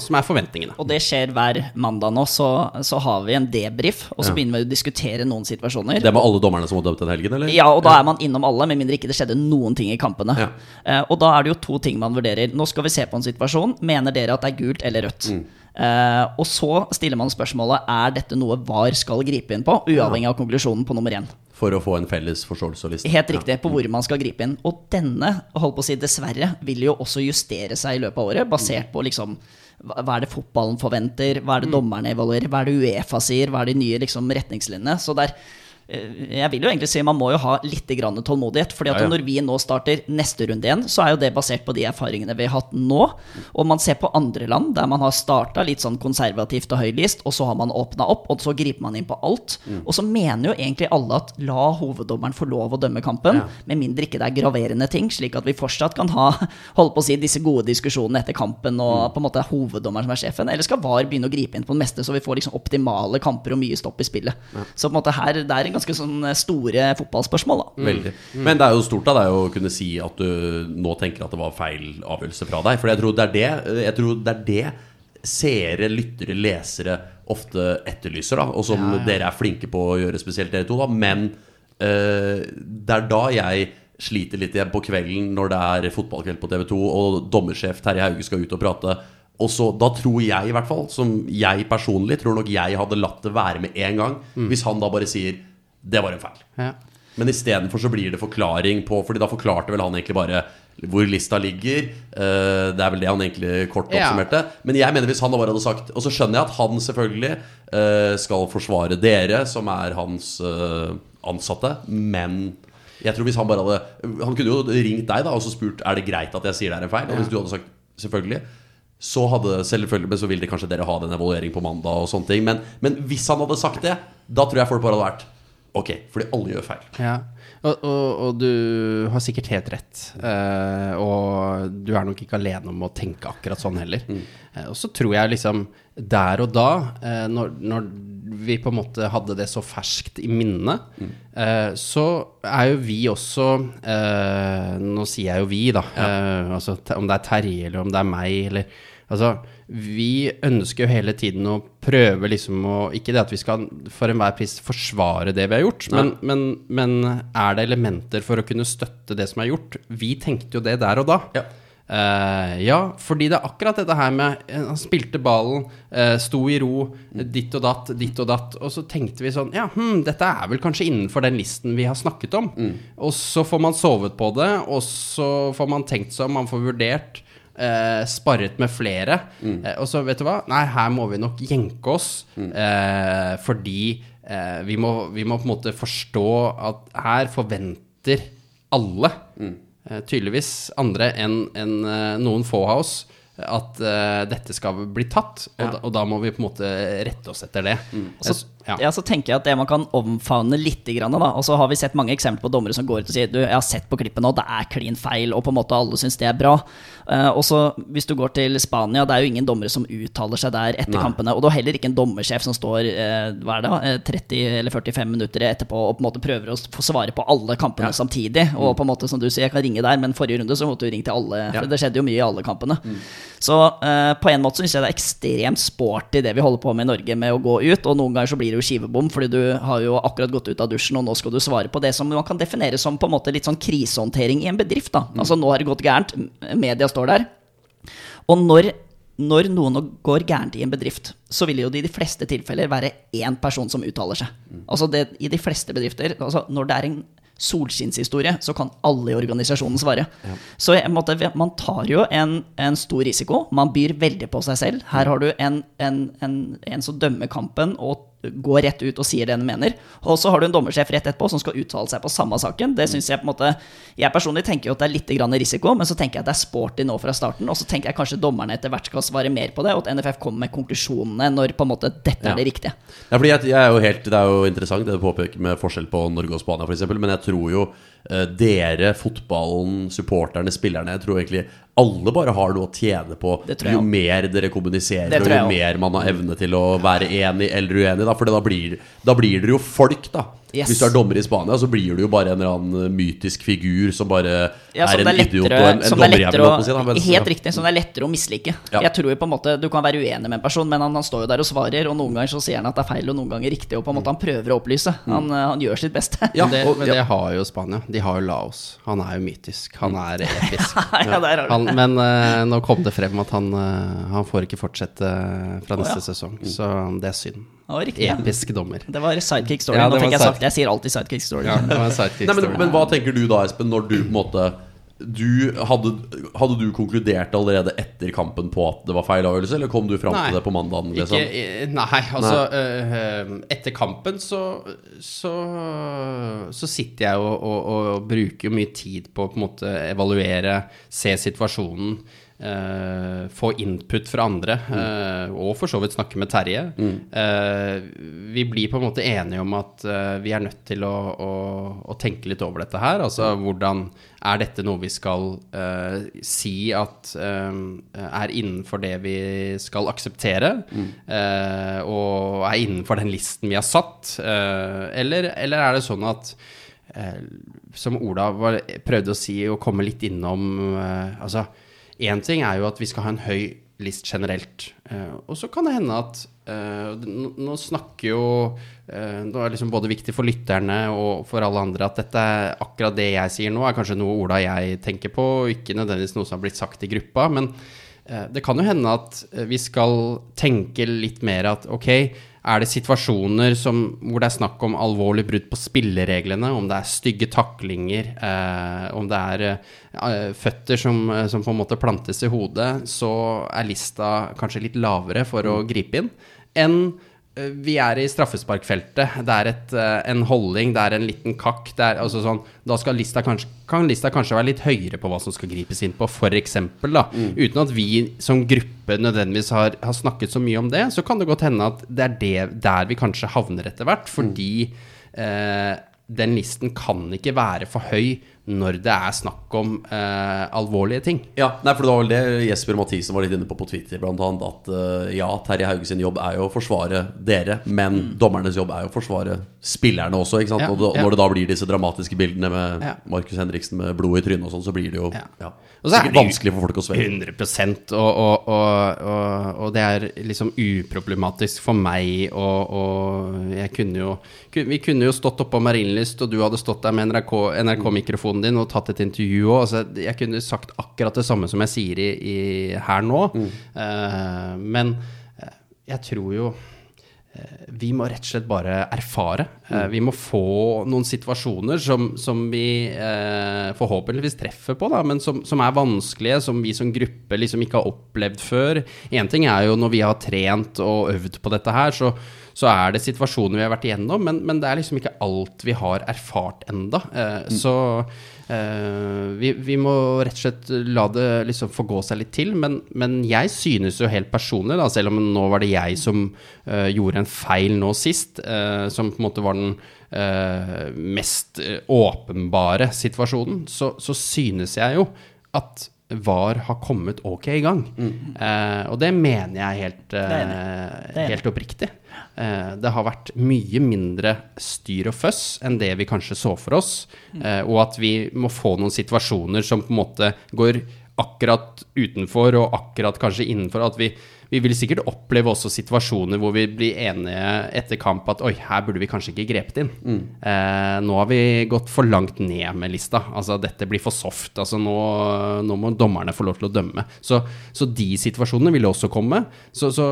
som er forventningene. Og det skjer hver mandag nå, så, så har vi en debrief, og så Ja. begynner vi å diskutere noen situasjoner. Det med alle dommerne som har dømt den helgen, eller? Ja, og da er man innom alle, med mindre ikke det skjedde noen ting i kampene. Ja. Eh, og da er det jo to ting man vurderer. Nå skal vi se på en situasjon. Mener dere at det er gult eller rødt? Mm. Eh, og så stiller man spørsmålet er dette noe VAR skal gripe inn på, uavhengig av konklusjonen på nummer én. For å få en felles forståelse og liste. Helt riktig, på hvor man skal gripe inn. Og denne, holdt på å si dessverre, vil jo også justere seg i løpet av året, basert på liksom hva er det fotballen forventer, hva er det dommerne evaluerer, hva er det Uefa sier, hva er de nye liksom, retningslinjene. Så det eh, jeg vil jo egentlig si man må jo ha litt grann tålmodighet. fordi at Ja, ja. når vi nå starter neste runde igjen, så er jo det basert på de erfaringene vi har hatt nå. Og man ser på andre land der man har starta litt sånn konservativt og høylist, og så har man åpna opp, og så griper man inn på alt. Mm. Og så mener jo egentlig alle at la hoveddommeren få lov å dømme kampen, Ja. med mindre ikke det er graverende ting, slik at vi fortsatt kan ha holde på å si, disse gode diskusjonene etter kampen, og Mm. på en måte er hoveddommeren som er sjefen. Eller skal VAR begynne å gripe inn på det meste, så vi får liksom optimale kamper og mye stopp i spillet. Så på en måte her, det er en ganske sånn store fotballspørsmål, da. Veldig. Men det er jo stort av deg å kunne si at du nå tenker at det var feil avgjørelse fra deg. For jeg tror det er det, jeg tror det, er det seere, lyttere, lesere ofte etterlyser, da. Og som dere er flinke på å gjøre, spesielt dere to, da. Men eh, det er da jeg sliter litt igjen på kvelden når det er fotballkveld på TV 2 og dommersjef Terje Hauge skal ut og prate. Og så, Da tror jeg i hvert fall, som jeg personlig, tror nok jeg hadde latt det være med en gang. Hvis han da bare sier 'det var en feil'. Ja. Men istedenfor så blir det forklaring på Fordi da forklarte vel han egentlig bare hvor lista ligger. Eh, det er vel det han egentlig kort Ja. oppsummerte. Men jeg mener hvis han da bare hadde sagt Og så skjønner jeg at han selvfølgelig eh, skal forsvare dere, som er hans eh, ansatte, men jeg tror hvis han bare hadde Han kunne jo ringt deg da og så spurt Er det greit at jeg sier det er en feil. Og hvis du hadde sagt selvfølgelig så hadde selvfølgelig Men så ville kanskje dere ha den evaluering på mandag og sånne ting. Men, men hvis han hadde sagt det, da tror jeg folk bare hadde vært Ok, fordi alle gjør feil. Ja, og, og, og du har sikkert helt rett. Eh, og du er nok ikke alene om å tenke akkurat sånn heller. Eh, og så tror jeg liksom der og da, eh, når, når vi på en måte hadde det så ferskt i minnet, eh, så er jo vi også eh, Nå sier jeg jo vi, da. Eh, altså om det er Terje eller om det er meg eller Altså, vi ønsker jo hele tiden å prøve liksom å Ikke det at vi skal for enhver pris forsvare det vi har gjort, men, men, men er det elementer for å kunne støtte det som er gjort? Vi tenkte jo det der og da. Ja. Uh, ja, fordi det er akkurat dette her med eh, Han spilte ballen, uh, sto i ro, eh, ditt og datt, ditt og datt. Og så tenkte vi sånn Ja, hm, dette er vel kanskje innenfor den listen vi har snakket om. Og så får man sovet på det, og så får man tenkt seg om, man får vurdert. Eh, sparret med flere. Eh, og så, vet du hva? Nei, her må vi nok jenke oss. Eh, fordi eh, vi, må, vi må på en måte forstå at her forventer alle, eh, tydeligvis andre enn enn, eh, noen få av oss, at dette skal bli tatt. Og, da, og da må vi på en måte rette oss etter det. Så, ja. ja. så tenker jeg at det man kan omfavne litt, grann, da. Og så har vi sett mange eksempler på dommere som går ut og sier du, jeg har sett på klippet nå, det er klin feil, og på en måte alle syns det er bra. Uh, og så hvis du går til Spania, det er jo ingen dommere som uttaler seg der etter Nei. kampene. Og det er heller ikke en dommersjef som står uh, hva er det, da, eh, 30 eller 45 minutter etterpå og på en måte prøver å få svare på alle kampene samtidig. Og på en måte som du sier, jeg kan ringe der, men forrige runde så måtte du ringe til alle. For det skjedde jo mye i alle kampene. Så eh, på en måte syns jeg det er ekstremt sporty det vi holder på med i Norge med å gå ut. Og noen ganger så blir det jo skivebom, fordi du har jo akkurat gått ut av dusjen, og nå skal du svare på det som man kan definere som på en måte litt sånn krisehåndtering i en bedrift. da Altså nå har det gått gærent, media står der. Og når, når noen går gærent i en bedrift, så vil jo det i de fleste tilfeller være én person som uttaler seg. Altså det, I de fleste bedrifter, altså når det er en solskinnshistorie, så kan alle i organisasjonen svare. Så jeg, måtte, man tar jo en, en stor risiko. Man byr veldig på seg selv. Her har du en, en, en, en som dømmer kampen og går rett ut og sier det hun mener. Og så har du en dommersjef rett etterpå som skal uttale seg på samme saken. Det synes Jeg på en måte Jeg personlig tenker jo at det er litt grann risiko, men så tenker jeg at det er sporty nå fra starten. Og så tenker jeg kanskje dommerne etter hvert skal svare mer på det, og at NFF kommer med konklusjonene når på en måte dette Ja. er det riktige. Ja, fordi jeg, jeg er jo helt, Det er jo interessant det du påpeker med forskjell på Norge og Spania, f.eks. Men jeg tror jo eh, dere, fotballen, supporterne, spillerne Jeg tror egentlig alle bare har noe å tjene på jo mer dere kommuniserer, og jo mer man har evne til å være enig eller uenig. Da, for da blir, da blir dere jo folk, da. Yes. Hvis du er dommer i Spania, så blir du jo bare en eller annen mytisk figur som bare Ja, som er en er lettere, idiot og en, en er dommerjævel. si, da, å, riktig, som det er lettere å mislike. Ja. Jeg tror jo på en måte Du kan være uenig med en person, men han, han står jo der og svarer, og noen ganger så sier han at det er feil, og noen ganger riktig, og på en måte han prøver å opplyse. Han, eh, han gjør sitt beste. Ja, det, og- men ja. det har jo Spania. De har jo Laos. Han er jo mytisk. Han er episk. ja, der Han, men uh, nå kom det frem at han, uh, han får ikke fortsette fra neste ja. sesong, så det er synd. Ja, riktig, ja. Episk dommer. Det var sidekick story. Ja, Nå fikk jeg sagt Jeg sier alltid sidekick story. Ja, det var en sidekick Nei, men, story. men hva tenker du da, Espen, når du på en måte du, hadde, hadde du konkludert allerede etter kampen på at det var feil avgjørelse, eller kom du fram Nei. til det på mandagen? Liksom? nei, altså eh, Etter kampen så, så Så sitter jeg og, og, og bruker mye tid på å på en måte evaluere, se situasjonen. Eh, få input fra andre, eh, og for så vidt snakke med Terje. Eh, vi blir på en måte enige om at vi er nødt til å, å, å tenke litt over dette her. Altså hvordan er dette noe vi skal si at er innenfor det vi skal akseptere, eh, og er innenfor den listen vi har satt? eller, eller er det sånn at som Ola var, prøvde å si, å komme litt innom Altså, én ting er jo at vi skal ha en høy list generelt. eh, og så kan det hende at eh, nå, snakker jo eh, Det er liksom både viktig for lytterne og for alle andre at dette er akkurat det jeg sier nå, er kanskje noe Ola og jeg tenker på, og ikke nødvendigvis noe som har blitt sagt i gruppa. Men eh, det kan jo hende at eh, vi skal tenke litt mer at ok, er det situasjoner som, hvor det er snakk om alvorlig brudd på spillereglene, om det er stygge taklinger, eh, om det er eh, føtter som, eh, som på en måte plantes i hodet, så er lista kanskje litt lavere for å gripe inn enn vi er i straffesparkfeltet. Det er et, eh, en holding, det er en liten kakk. Er, altså sånn, da skal lista kanskje, kan lista kanskje være litt høyere på hva som skal gripes inn på, f.eks. Uten at vi som gruppe nødvendigvis har, har snakket så mye om det, så kan det godt hende at det er det, der vi kanskje havner etter hvert. Fordi eh, den listen kan ikke være for høy når det er snakk om eh, alvorlige ting. Ja, nei, for det var vel det Jesper Mathisen var litt inne på på Twitter, blant annet. At eh, ja, Terje Hauge sin jobb er jo å forsvare dere, men dommernes jobb er jo å forsvare spillerne også. ikke sant? Ja, og det, ja. når det da blir disse dramatiske bildene med Ja. Markus Henriksen med blod i trynet og sånn, så blir det jo Ja. ja. Og så er sikkert det vanskelig for folk å svelge. 100 og, og, og, og, og det er liksom uproblematisk for meg, og, og jeg kunne jo Vi kunne jo stått oppå Marienlyst, og du hadde stått der med NRK NRK-mikrofonen din og tatt et intervju òg. Altså, jeg kunne sagt akkurat det samme som jeg sier i, i, her nå. Eh, men eh, jeg tror jo eh, vi må rett og slett bare erfare. Eh, Vi må få noen situasjoner som, som vi eh, forhåpentligvis treffer på, da, men som, som er vanskelige, som vi som gruppe liksom ikke har opplevd før. Én ting er jo når vi har trent og øvd på dette her, så, så er det situasjoner vi har vært igjennom, men, men det er liksom ikke alt vi har erfart enda. Eh, Så eh, vi, vi må rett og slett la det liksom få gå seg litt til. Men, men jeg synes jo helt personlig, da, selv om nå var det jeg som eh, gjorde en feil nå sist, eh, som på en måte var den eh, mest eh, åpenbare situasjonen, så, så synes jeg jo at VAR har kommet ok i gang. Eh, og det mener jeg helt, Det eh, Det helt oppriktig. Eh, det har vært mye mindre styr og føss enn det vi kanskje så for oss. Eh, og at vi må få noen situasjoner som på en måte går akkurat utenfor og akkurat kanskje innenfor. At vi, vi vil sikkert oppleve også situasjoner hvor vi blir enige etter kamp at oi, her burde vi kanskje ikke grepet inn. Eh, nå har vi gått for langt ned med lista. Altså dette blir for soft. Altså nå, nå må dommerne få lov til å dømme. Så, så de situasjonene vil også komme. Så, så,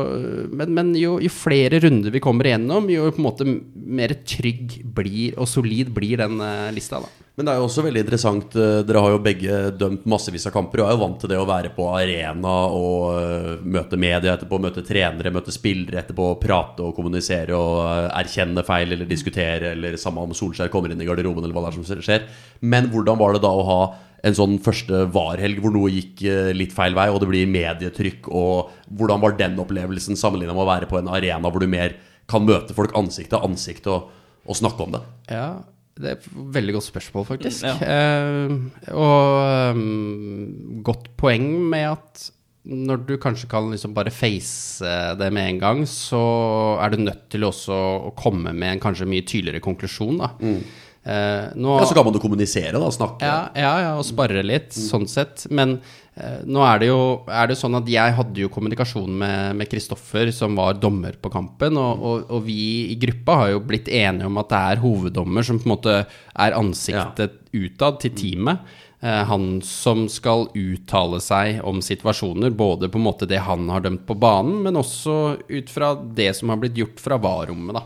men men jo, jo flere runder vi kommer igjennom, jo på en måte mer trygg blir og solid blir den eh, lista. da. Men det er jo også veldig interessant eh, Dere har jo begge dømt massevis av kamper og er jo vant til det å være på arena og eh, møte media etterpå, møte trenere, møte spillere etterpå, prate og kommunisere og eh, erkjenne feil eller diskutere, eller samme om Solskjær kommer inn i garderoben eller hva det er som skjer. Men hvordan var det da å ha en sånn første VAR-helg hvor noe gikk eh, litt feil vei, og det blir medietrykk, og hvordan var den opplevelsen sammenlignet med å være på en arena hvor du mer kan møte folk ansikt til ansikt og, og snakke om det? Ja, det er et veldig godt spørsmål, faktisk. Ja. Eh, og um, godt poeng med at når du kanskje kan liksom bare face det med en gang, så er du nødt til også å komme med en kanskje mye tydeligere konklusjon, da. Eh, nå, Ja, Så kan man jo kommunisere, da. Snakke. ja, ja, ja, og sparre litt, sånn sett. Men eh, nå er det jo er det sånn at jeg hadde jo kommunikasjon med med Kristoffer, som var dommer på kampen, og, og, og vi i gruppa har jo blitt enige om at det er hoveddommer som på en måte er ansiktet utad til teamet. Eh, han som skal uttale seg om situasjoner, både på en måte det han har dømt på banen, men også ut fra det som har blitt gjort fra VAR-rommet, da.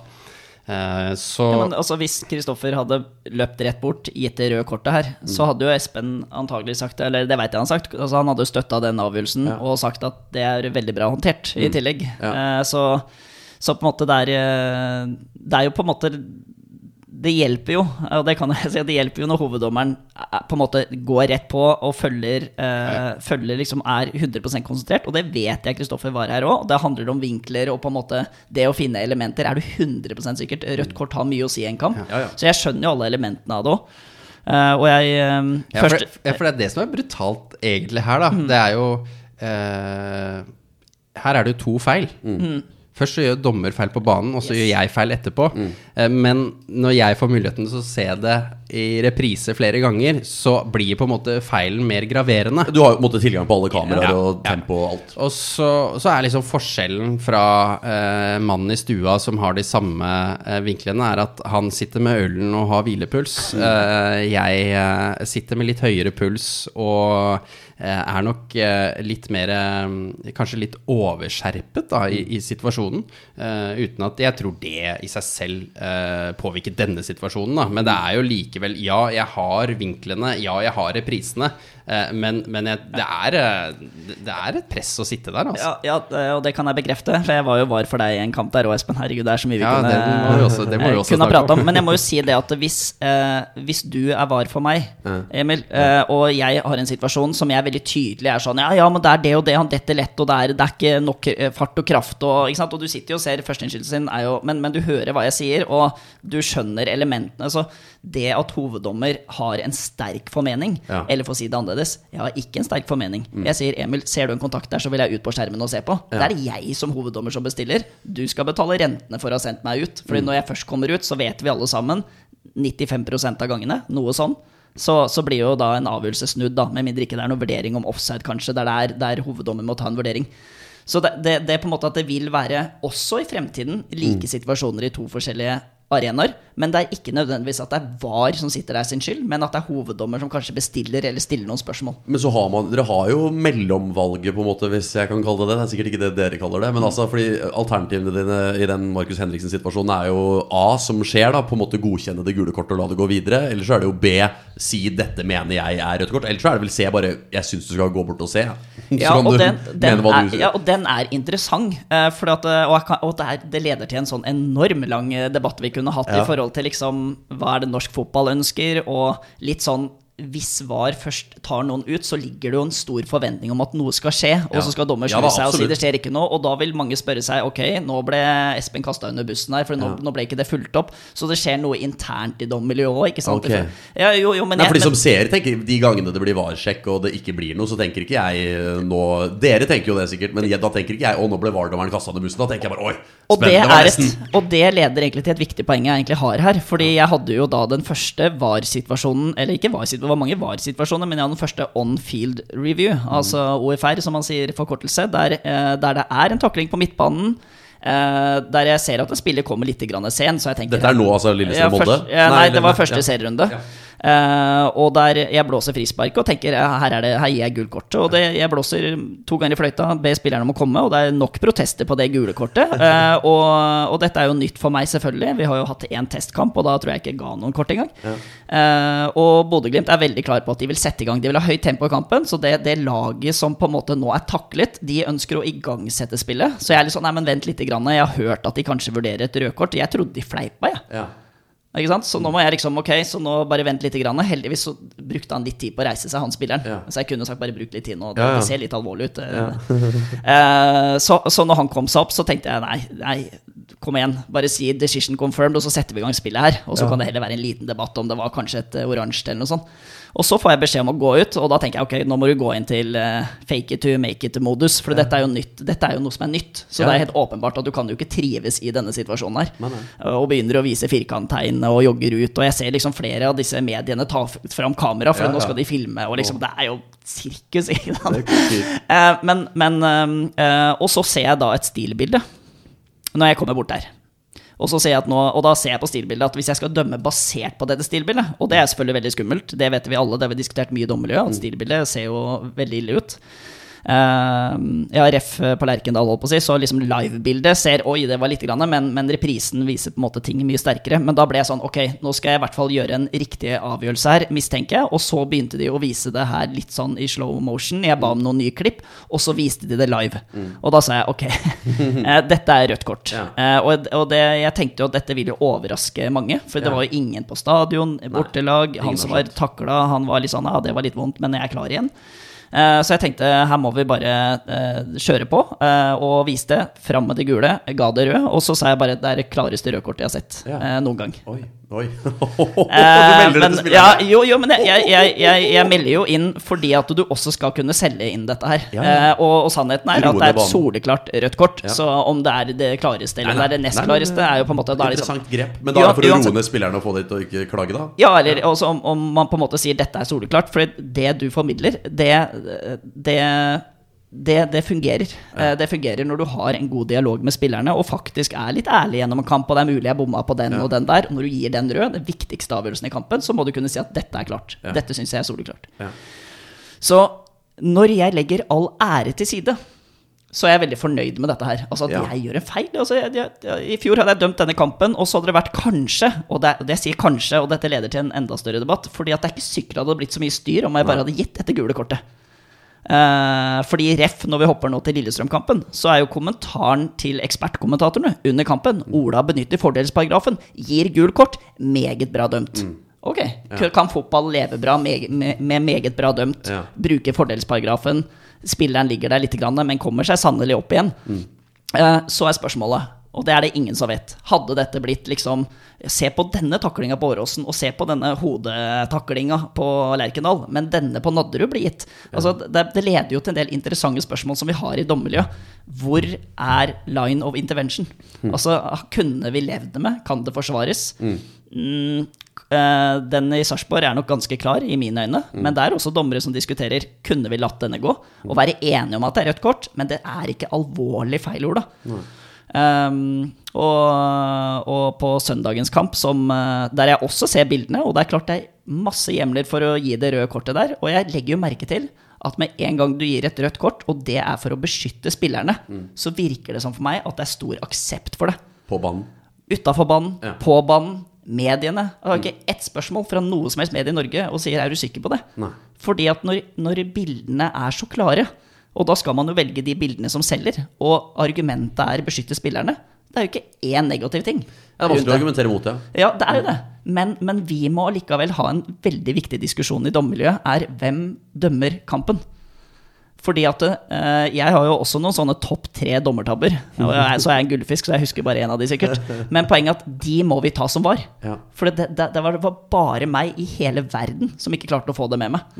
Eh, så Ja, men altså, hvis Kristoffer hadde løpt rett bort, gitt det røde kortet her, så hadde jo Espen antagelig sagt Eller det veit jeg han har sagt. Altså, han hadde jo støtta den avgjørelsen og sagt at det er veldig bra håndtert i tillegg. Ja. så, så på en måte det er eh, Det er jo på en måte det hjelper jo, og det kan jeg si, det hjelper jo når hoveddommeren er- på en måte går rett på og følger, eh, følger liksom er 100% konsentrert. Og det vet jeg Kristoffer var her òg. Det handler om vinkler og på en måte det å finne elementer. Er du 100% sikkert? Rødt kort har mye å si i en kamp. Ja, ja. Så jeg skjønner jo alle elementene av det òg. og jeg eh, Ja, for, først, ja, for det er det som er brutalt egentlig her, da. Det er jo eh, Her er det jo to feil. Først så gjør dommer feil på banen, og så gjør jeg feil etterpå. Mm. men når jeg får muligheten til å se det i reprise flere ganger, så blir på en måte feilen mer graverende. Du har jo på en måte tilgang på alle kameraer Ja, og tempo og alt. Og så, så er liksom forskjellen fra eh, mannen i stua som har de samme eh, vinklene, er at han sitter med ølen og har hvilepuls. Eh, jeg eh, sitter med litt høyere puls og eh, er nok eh, litt mer eh, Kanskje litt overskjerpet da, i, i situasjonen. eh, uten at jeg tror det i seg selv eh, påvirker denne situasjonen. Da. Men det er jo likevel Ja, jeg har vinklene. Ja, jeg har reprisene. Eh, men men jeg, det, er, eh, det er et press å sitte der, altså. Ja, ja, og det kan jeg bekrefte. For jeg var jo var for deg i en kamp der òg, Espen. Herregud, det er så mye vi Ja, kunne, det må vi også- det må vi også kunne prate om. Men jeg må jo si det at hvis, eh, hvis du er var for meg, Emil, eh, og jeg har en situasjon som jeg veldig tydelig er sånn Ja, ja, men det er det og det, han detter lett, og det er, det er ikke nok eh, fart og kraft, og, ikke sant? og du sitter jo og ser førsteinnskytelsen er jo, men, men du hører hva jeg sier, og du skjønner elementene. Så det at hoveddommer har en sterk formening, eller for å si det annerledes, jeg har ikke en sterk formening. Jeg sier Emil, ser du en kontakt der, så vil jeg ut på skjermen og se på. Det er jeg som hoveddommer som bestiller. Du skal betale rentene for å ha sendt meg ut. Fordi når jeg først kommer ut, så vet vi alle sammen, 95% av gangene, noe sånn. Så, så blir jo da en avgjørelse snudd, da, med mindre ikke det er noen vurdering om offside, kanskje, der, det er, der hoveddommer må ta en vurdering. Så det, det, det er på en måte at det vil være, også i fremtiden, like situasjoner i to forskjellige arenaer. Men det er ikke nødvendigvis at det er VAR som sitter der sin skyld, men at det er hoveddommer som kanskje bestiller eller stiller noen spørsmål. Men så har man, dere har jo mellomvalget, på en måte, hvis jeg kan kalle det det. Det er sikkert ikke det dere kaller det. Men altså, fordi alternativene dine i den Markus Henriksen-situasjonen er jo A, som skjer, da, på en måte godkjenne det gule kortet og la det gå videre. Eller så er det jo B, si dette mener jeg er rødt kort. Eller så er det vel C, bare jeg syns du skal gå bort og se. Ja, og den, den er, ja, og den er interessant. for at, eh, og og det, er, det leder til en sånn enorm lang eh, debatt vi kunne hatt Ja. i forhold til liksom hva er det norsk fotball ønsker, og litt sånn hvis VAR først tar noen ut, så ligger det jo en stor forventning om at noe skal skje, og Ja. så skal dommer Ja snu ja, seg og si det skjer ikke noe, og da vil mange spørre seg ok, nå ble Espen kasta under bussen her, for nå, nå ble ikke det fulgt opp, så det skjer noe internt i dommermiljøet òg, ikke sant? Okay. Ja, jo, jo, men Nei, for de som ser, tenker De gangene det blir varsjekk og det ikke blir noe, så tenker ikke jeg eh, nå Dere tenker jo det sikkert, men jeg, da tenker ikke jeg å, nå ble VAR-dommeren kasta under bussen. Da tenker jeg bare oi, Og det, spennende, var er et, og det leder egentlig til et viktig poeng jeg egentlig har her. Fordi jeg hadde jo da den første VAR-situasjonen Eller ikke VAR-situasjonen, det var mange VAR-situasjoner, men jeg har den første on-field review, altså OFR, som man sier forkortelse, der, eh, der det er en takling på midtbanen. Uh, der jeg ser at en spillet kommer litt grann sen, så jeg tenker Dette er nå, altså, Lillestrøm-Molde? Ja, ja, nei, det var første ja. serierunde. Eh, og der jeg blåser frispark og tenker her, er det, her gir jeg gullkortet. kort. Og det, jeg blåser to ganger i fløyta, ber spillerne om å komme, og det er nok protester på det gule kortet. Eh, og, og dette er jo nytt for meg, selvfølgelig. Vi har jo hatt én testkamp, og da tror jeg ikke jeg ga noen kort engang. Eh, og Bodø-Glimt er veldig klar på at de vil sette i gang. De vil ha høyt tempo i kampen, så det, det laget som på en måte nå er taklet, de ønsker å igangsette spillet. Så jeg er litt sånn, nei, men vent litt, grann. jeg har hørt at de kanskje vurderer et rødkort. Jeg trodde de fleipa, jeg. Ja. Ikke sant? Så nå må jeg liksom, ok, så nå bare vent litt. Grann. Heldigvis så brukte han litt tid på å reise seg, han spilleren. Ja. Så jeg kunne sagt bare bruk litt tid nå. Det, Ja, ja. ser litt alvorlig ut. uh, så, så når han kom seg opp, så tenkte jeg nei, nei, kom igjen. Bare si 'decision confirmed', og så setter vi i gang spillet her. Og så kan det heller være en liten debatt om det var kanskje et eh, oransje eller noe sånt. Og så får jeg beskjed om å gå ut, og da tenker jeg ok, nå må du gå inn til uh, fake it to make it-modus. For dette er. Dette er jo noe som er nytt. Så Ja. det er helt åpenbart at du kan jo ikke trives i denne situasjonen her. Men, nei. Og begynner å vise firkanttegn og jogger ut. Og jeg ser liksom flere av disse mediene ta fram kamera, for Ja, nå skal de filme. Og liksom, det er jo sirkus. Eh, men, uh, uh, Og så ser jeg da et stilbilde når jeg kommer bort der. Og, så ser jeg at nå, og da ser jeg på stilbildet at hvis jeg skal dømme basert på dette stilbildet, og det er selvfølgelig veldig skummelt, det vet vi alle, det har vi diskutert mye i dommermiljøet, at stilbildet ser jo veldig ille ut. Eh, ja, ref på Lerkendal, holdt på å si, så liksom livebildet ser Oi, det var lite grann, men, men reprisen viser på en måte ting mye sterkere. Men da ble jeg sånn Ok, nå skal jeg i hvert fall gjøre en riktig avgjørelse her, mistenker jeg. Og så begynte de å vise det her litt sånn i slow motion. Jeg ba om noen nye klipp, og så viste de det live. Og da sa jeg ok, eh, dette er rødt kort. Ja. Eh, og og det, jeg tenkte jo at dette ville overraske mange, for det Ja. var jo ingen på stadion, bortelag. ingen Han som var takla, han var litt sånn ja, det var litt vondt, men jeg er klar igjen. Eh, Så jeg tenkte her må vi bare eh, kjøre på, eh, og viste fram med det gule, ga det røde, og så sa jeg bare det er det klareste rødkortet jeg har sett noen gang. Oi, oi. Eh, du melder det men, til ja, jo, jo, men jeg, jeg, jeg, jeg, melder jo inn fordi at du også skal kunne selge inn dette her. Ja, ja. Eh, og, og sannheten er at det er et soleklart rødt kort. Så om det er det klareste eller Nei, nei. det det nest klareste, er jo på en måte da er Interessant liksom, Interessant grep. Men da er det for å roe ned spillerne og få dem til å ikke klage, da? Ja, eller også om, om man på en måte sier dette er soleklart. For det du formidler, det, det, det, det fungerer. Eh, Det fungerer når du har en god dialog med spillerne og faktisk er litt ærlig gjennom en kamp. Og det er mulig jeg bomma på den Ja. og den der. Og når du gir den rød, den viktigste avgjørelsen i kampen, så må du kunne si at dette er klart. Ja. Dette syns jeg er soleklart. Ja. Så når jeg legger all ære til side, så er jeg veldig fornøyd med dette her. Altså at Ja. jeg gjør en feil. Altså, jeg, jeg, jeg, I fjor hadde jeg dømt denne kampen, og så hadde det vært kanskje, og det, det sier kanskje, og dette leder til en enda større debatt, fordi at det er ikke sikkert det hadde blitt så mye styr om jeg bare hadde gitt dette gule kortet. Eh, fordi ref, når vi hopper nå til Lillestrøm-kampen, så er jo kommentaren til ekspertkommentatorene under kampen Ola benytter fordelsparagrafen, gir gul kort, meget bra dømt. Ok, kan fotball leve bra med, med, med meget bra dømt, Ja. bruke fordelsparagrafen, spilleren ligger der litt, men kommer seg sannelig opp igjen. Eh, Så er spørsmålet, og det er det ingen som vet, hadde dette blitt liksom Se på denne taklinga på Åråsen, og se på denne hodetaklinga på Lerkendal, men denne på Nadderud blir gitt. Altså, det, det leder jo til en del interessante spørsmål som vi har i dommermiljøet. Hvor er line of intervention? Altså, kunne vi levd med? Kan det forsvares? Mm, eh, den i Sarpsborg er nok ganske klar, i mine øyne. Men det er også dommere som diskuterer kunne vi latt denne gå. Og være enige om at det er rødt kort, men det er ikke alvorlig feil ord, da. Um, og, og på søndagens kamp, som, eh, der jeg også ser bildene, og det er klart det er masse hjemler for å gi det røde kortet der, og jeg legger jo merke til at med en gang du gir et rødt kort, og det er for å beskytte spillerne, så virker det som for meg at det er stor aksept for det. På banen. Utafor banen, Ja. på banen, mediene. Jeg har ikke ett spørsmål fra noe som helst medie i Norge og sier er du sikker på det? Nei. Fordi at når, når bildene er så klare, og da skal man jo velge de bildene som selger, og argumentet er beskytte spillerne, det er jo ikke én negativ ting. Det er vanskelig å argumentere mot det. Ja, det er jo det. Men, men vi må likevel ha en veldig viktig diskusjon i dommermiljøet, er hvem dømmer kampen? Fordi at eh, jeg har jo også noen sånne topp tre dommertabber. Så er jeg en gullfisk, så jeg husker bare én av de sikkert. Men poenget er at de må vi ta som var. Ja. For det, det, det var det var bare meg i hele verden som ikke klarte å få det med meg.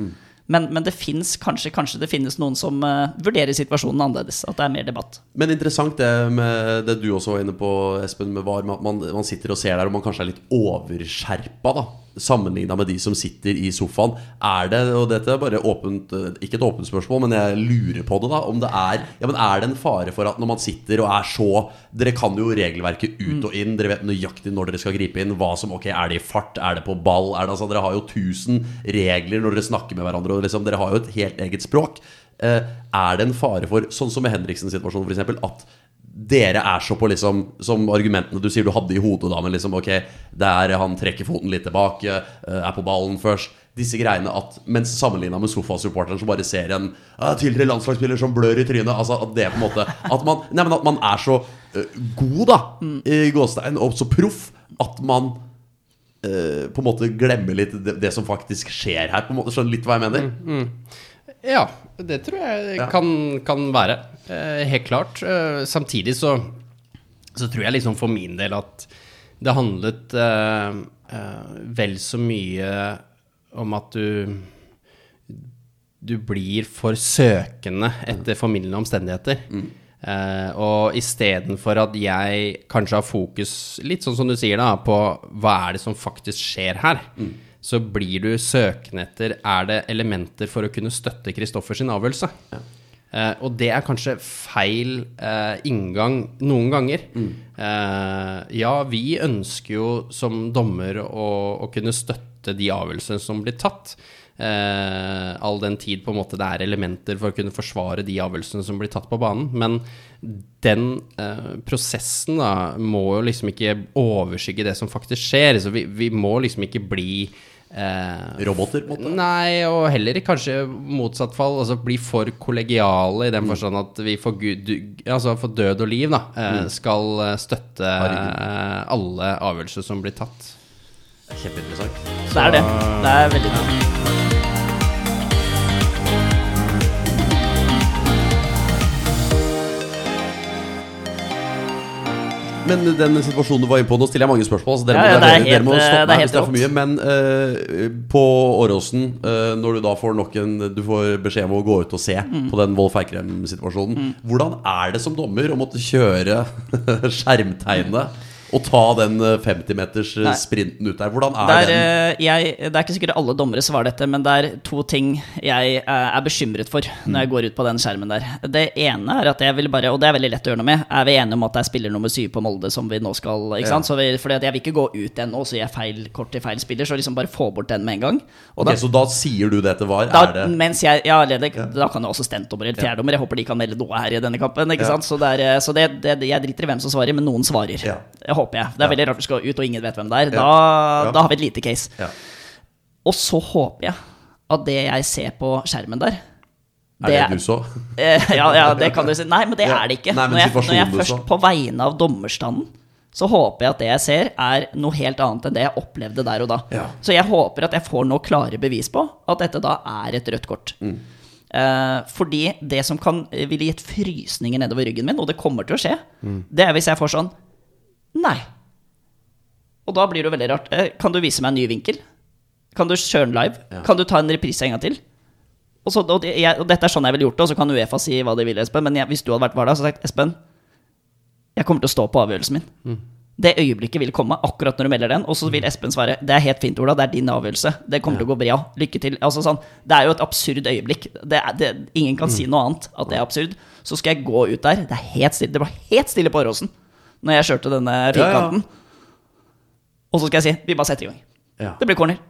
Men, men det finnes kanskje, kanskje det finnes noen som uh, vurderer situasjonen annerledes. At det er mer debatt. Men interessant det med det du også var inne på, Espen, med VAR. med at Man, man sitter og ser der, og man kanskje er litt overskjerpa, da. Sammenligna med de som sitter i sofaen. Er det, og dette er bare åpent eh, Ikke et åpent spørsmål, men jeg lurer på det, da. Om det er Ja, men er det en fare for at når man sitter og er så Dere kan jo regelverket ut og inn. Dere vet nøyaktig når dere skal gripe inn. Hva som Ok, er det i fart? Er det på ball? Er det, altså, dere har jo tusen regler når dere snakker med hverandre. Og liksom, dere har jo et helt eget språk. Eh, er det en fare for, sånn som med Henriksens situasjon, f.eks., at dere er så på liksom Som argumentene du sier du hadde i hodet da, men liksom ok, der han trekker foten litt tilbake, eh, er på ballen først. Disse greiene at Mens sammenligna med sofasupporteren som bare ser en uh, tidligere landslagsspiller som blør i trynet Altså at det på en måte At man, nei, men at man er så uh, god, da, i gåstein, og så proff, at man uh, på en måte glemmer litt det, det som faktisk skjer her. På en måte Skjønner litt hva jeg mener? Ja, det tror jeg Ja. kan, kan være. Eh, helt klart. Eh, samtidig så, så tror jeg liksom for min del at det handlet eh, vel så mye om at du Du blir for søkende etter formildende omstendigheter. Eh, og istedenfor at jeg kanskje har fokus, litt sånn som du sier, da, på hva er det som faktisk skjer her, så blir du søkende etter er det elementer for å kunne støtte Kristoffers avgjørelse. Ja. Eh, og det er kanskje feil eh, inngang noen ganger. Eh, ja, vi ønsker jo som dommer å, å kunne støtte de avgjørelsene som blir tatt. Eh, all den tid på en måte det er elementer for å kunne forsvare de avgjørelsene som blir tatt på banen. Men den eh, prosessen da må jo liksom ikke overskygge det som faktisk skjer. Så vi, vi må liksom ikke bli eh, Roboter, på en måte. Nei, og heller kanskje motsatt fall. Altså bli for kollegiale i den forstand at vi for, gud, altså for død og liv da, eh, skal eh, støtte eh, alle avgjørelser som blir tatt. Kjempeinteressant. Det er det. Det er veldig bra. Men den situasjonen du var inne på, nå stiller jeg mange spørsmål. Så dere, Ja, ja, må, er dere, dere må helt, stoppe meg hvis det er for mye. Men uh, på Åråsen, uh, når du da får nok en Du får beskjed om å gå ut og se Mm. på den Wolf Eikrem-situasjonen. Hvordan er det som dommer å måtte kjøre skjermtegnet å ta den 50-meters-sprinten ut der. Hvordan er, Det er, den? eh, jeg, det er ikke sikkert alle dommere svarer dette, men det er to ting jeg eh, er bekymret for når jeg går ut på den skjermen der. Det ene er at jeg vil bare, og det er veldig lett å gjøre noe med, er vi enige om at det er spiller nummer syv på Molde som vi nå skal ikke sant? Så vi, fordi at jeg vil ikke gå ut ennå og så gir jeg feil kort til feil spiller, så liksom bare få bort den med en gang. Og Ok, så da sier du det til VAR? da, er det mens jeg, ja, leder, da kan jo også stentdommer eller fjerdommer, Jeg håper de kan melde noe her i denne kampen. Ikke Ja. sant? Så, det er, eh, så det, det, jeg driter i hvem som svarer, men noen svarer. Ja. Det håper jeg. Det er veldig rart vi skal ut og ingen vet hvem det er. Da, Ja. da har vi et lite case. ja. Og så håper jeg at det jeg ser på skjermen der Er det du så? Eh, ja, ja, det kan du si. Nei, men det Ja. er det ikke. Nei, når, jeg, når jeg først på vegne av dommerstanden så håper jeg at det jeg ser, er noe helt annet enn det jeg opplevde der og da. Ja. Så jeg håper at jeg får noe klare bevis på at dette da er et rødt kort. Mm. Eh, fordi det som kan ville gitt frysninger nedover ryggen min, og det kommer til å skje, Mm. det er hvis jeg får sånn Nei. Og da blir det jo veldig rart. Eh, kan du vise meg en ny vinkel? Kan du kjøre den live? Ja. Kan du ta en reprise en gang til? Og, så, og, det, jeg, og dette er sånn jeg ville gjort det, og så kan Uefa si hva de vil, Espen. Men jeg, hvis du hadde vært var der, så hadde jeg sagt Espen, jeg kommer til å stå på avgjørelsen min. Mm. Det øyeblikket vil komme akkurat når du melder den, og så vil Espen svare Det er helt fint, Ola, det er din avgjørelse. Det kommer til å gå bra. Lykke til. Altså, sånn, det er jo et absurd øyeblikk. Det er, det, ingen kan Mm. si noe annet at det er absurd. Så skal jeg gå ut der. Det, er helt stille, det var helt stille på Åråsen når jeg kjørte denne Ja, ja. Og så skal jeg si vi bare setter i gang. Ja. Det blir corner.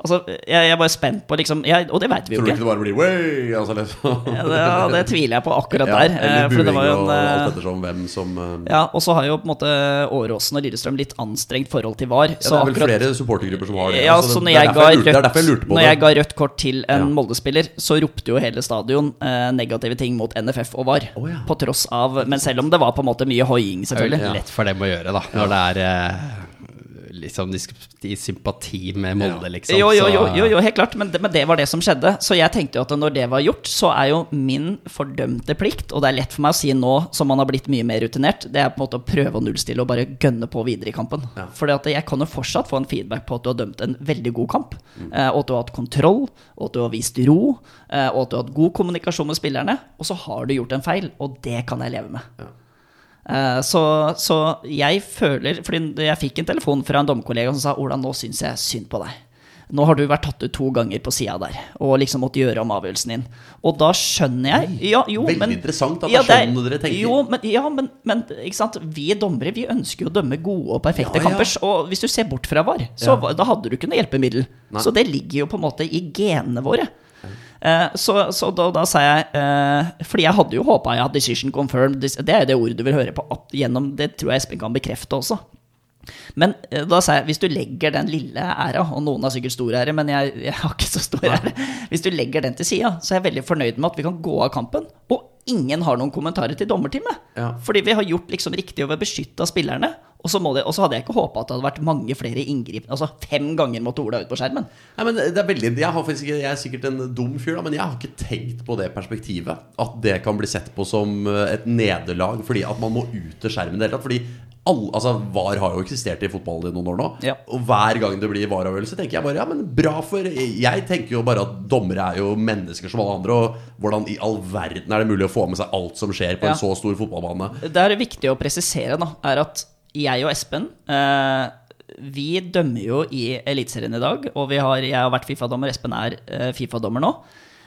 Ja. Altså, jeg, jeg er bare spent på liksom jeg, Og det veit vi jo ikke. Tror du ikke. det bare blir way? Altså, liksom. Ja, det, det tviler jeg på akkurat Ja, der. eller eh, det buing var jo en og eh, alt ettersom hvem som uh... Ja, og så har jo på en måte Åråsen og Lillestrøm litt anstrengt forhold til VAR. ja, Det er vel flere supportergrupper som har det. Ja, altså, så når jeg, ga jeg lurte, rødt, jeg lurte på når jeg ga rødt kort til en Ja. Molde-spiller, så ropte jo hele stadion eh, negative ting mot NFF og VAR. Oh, ja. På tross av Men selv om det var på en måte mye hoiing, selvfølgelig Ja, selvfølgelig. lett for dem å gjøre, da. Når det er eh, liksom i sympati med Molde, liksom. Jo, jo, jo, jo, jo, helt klart, men det, men det var det som skjedde. Så jeg tenkte jo at når det var gjort, så er jo min fordømte plikt, og det er lett for meg å si nå som man har blitt mye mer rutinert, det er på en måte å prøve å nullstille og bare gønne på videre i kampen. Ja. For jeg kan jo fortsatt få en feedback på at du har dømt en veldig god kamp, Mm. eh, og at du har hatt kontroll, og at du har vist ro, eh, og at du har hatt god kommunikasjon med spillerne, og så har du gjort en feil, og det kan jeg leve med. Eh, Så, så jeg føler Fordi jeg fikk en telefon fra en dommerkollega som sa Ola, nå syns jeg synd på deg. Nå har du vært tatt ut to ganger på sida der og liksom måtte gjøre om avgjørelsen din. Og da skjønner jeg ja, jo, Veldig men, interessant at det er sånn dere tenker. Jo, men, ja, men, men ikke sant? vi dommere vi ønsker jo å dømme gode og perfekte Ja, ja. kamper. Og hvis du ser bort fra VAR, så Ja. da hadde du ikke noe hjelpemiddel. Nei. Så det ligger jo på en måte i genene våre. Eh, så så da, da sa jeg eh, Fordi jeg hadde jo håpa hadde 'decision confirmed'. Det er jo det ordet du vil høre på opp- gjennom. Det tror jeg Espen kan bekrefte også. Men eh, da sa jeg hvis du legger den lille æra, og noen har sikkert stor ære, men jeg, jeg har ikke så stor ære Hvis du legger den til sida, så er jeg veldig fornøyd med at vi kan gå av kampen, og ingen har noen kommentarer til dommerteamet. Ja. Fordi vi har gjort liksom riktig og vi har beskytta spillerne. Og så, det, og så hadde jeg ikke håpa at det hadde vært mange flere inngrip. Altså fem ganger måtte Ola ut på skjermen. Nei, men det er veldig, jeg, har faktisk, jeg er sikkert en dum fyr, da, men jeg har ikke tenkt på det perspektivet. At det kan bli sett på som eh, et nederlag fordi at man må ut til skjermen i det hele tatt. Fordi all, altså, VAR har jo eksistert i fotballen i noen år nå. Ja. Og hver gang det blir VAR-avgjørelse, tenker jeg bare ja, men bra for Jeg tenker jo bare at dommere er jo mennesker som alle andre, og hvordan i all verden er det mulig å få med seg alt som skjer på Ja. en så stor fotballbane? Det er viktig å presisere, da, er at jeg og Espen eh, vi dømmer jo i Eliteserien i dag, og vi har, jeg har vært Fifa-dommer, Espen er eh, Fifa-dommer nå.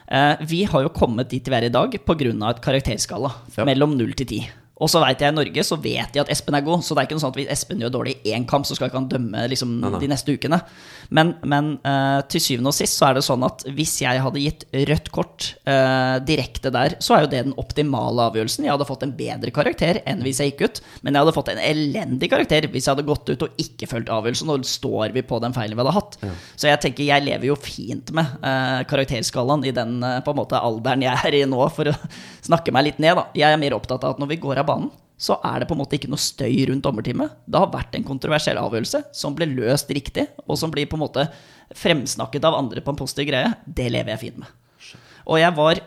Eh, vi har jo kommet dit vi er i dag pga. et karakterskala Ja. mellom 0 til 10. Og så vet jeg i Norge så vet jeg at Espen er god, så det er ikke noe sånn at hvis Espen gjør dårlig i én kamp, så skal ikke han dømme liksom, de neste ukene. Men, men uh, til syvende og sist så er det sånn at hvis jeg hadde gitt rødt kort uh, direkte der, så er jo det den optimale avgjørelsen. Jeg hadde fått en bedre karakter enn hvis jeg gikk ut, men jeg hadde fått en elendig karakter hvis jeg hadde gått ut og ikke fulgt avgjørelsen. Nå står vi på den feilen vi hadde hatt. Så jeg tenker jeg lever jo fint med uh, karakterskalaen i den på en måte alderen jeg er i nå, for å snakke meg litt ned. da. Jeg er mer opptatt av at når vi går av banen, så er det på en måte ikke noe støy rundt dommerteamet. Det har vært en kontroversiell avgjørelse som ble løst riktig, og som blir på en måte fremsnakket av andre på en positiv greie. Det lever jeg fint med. Og jeg var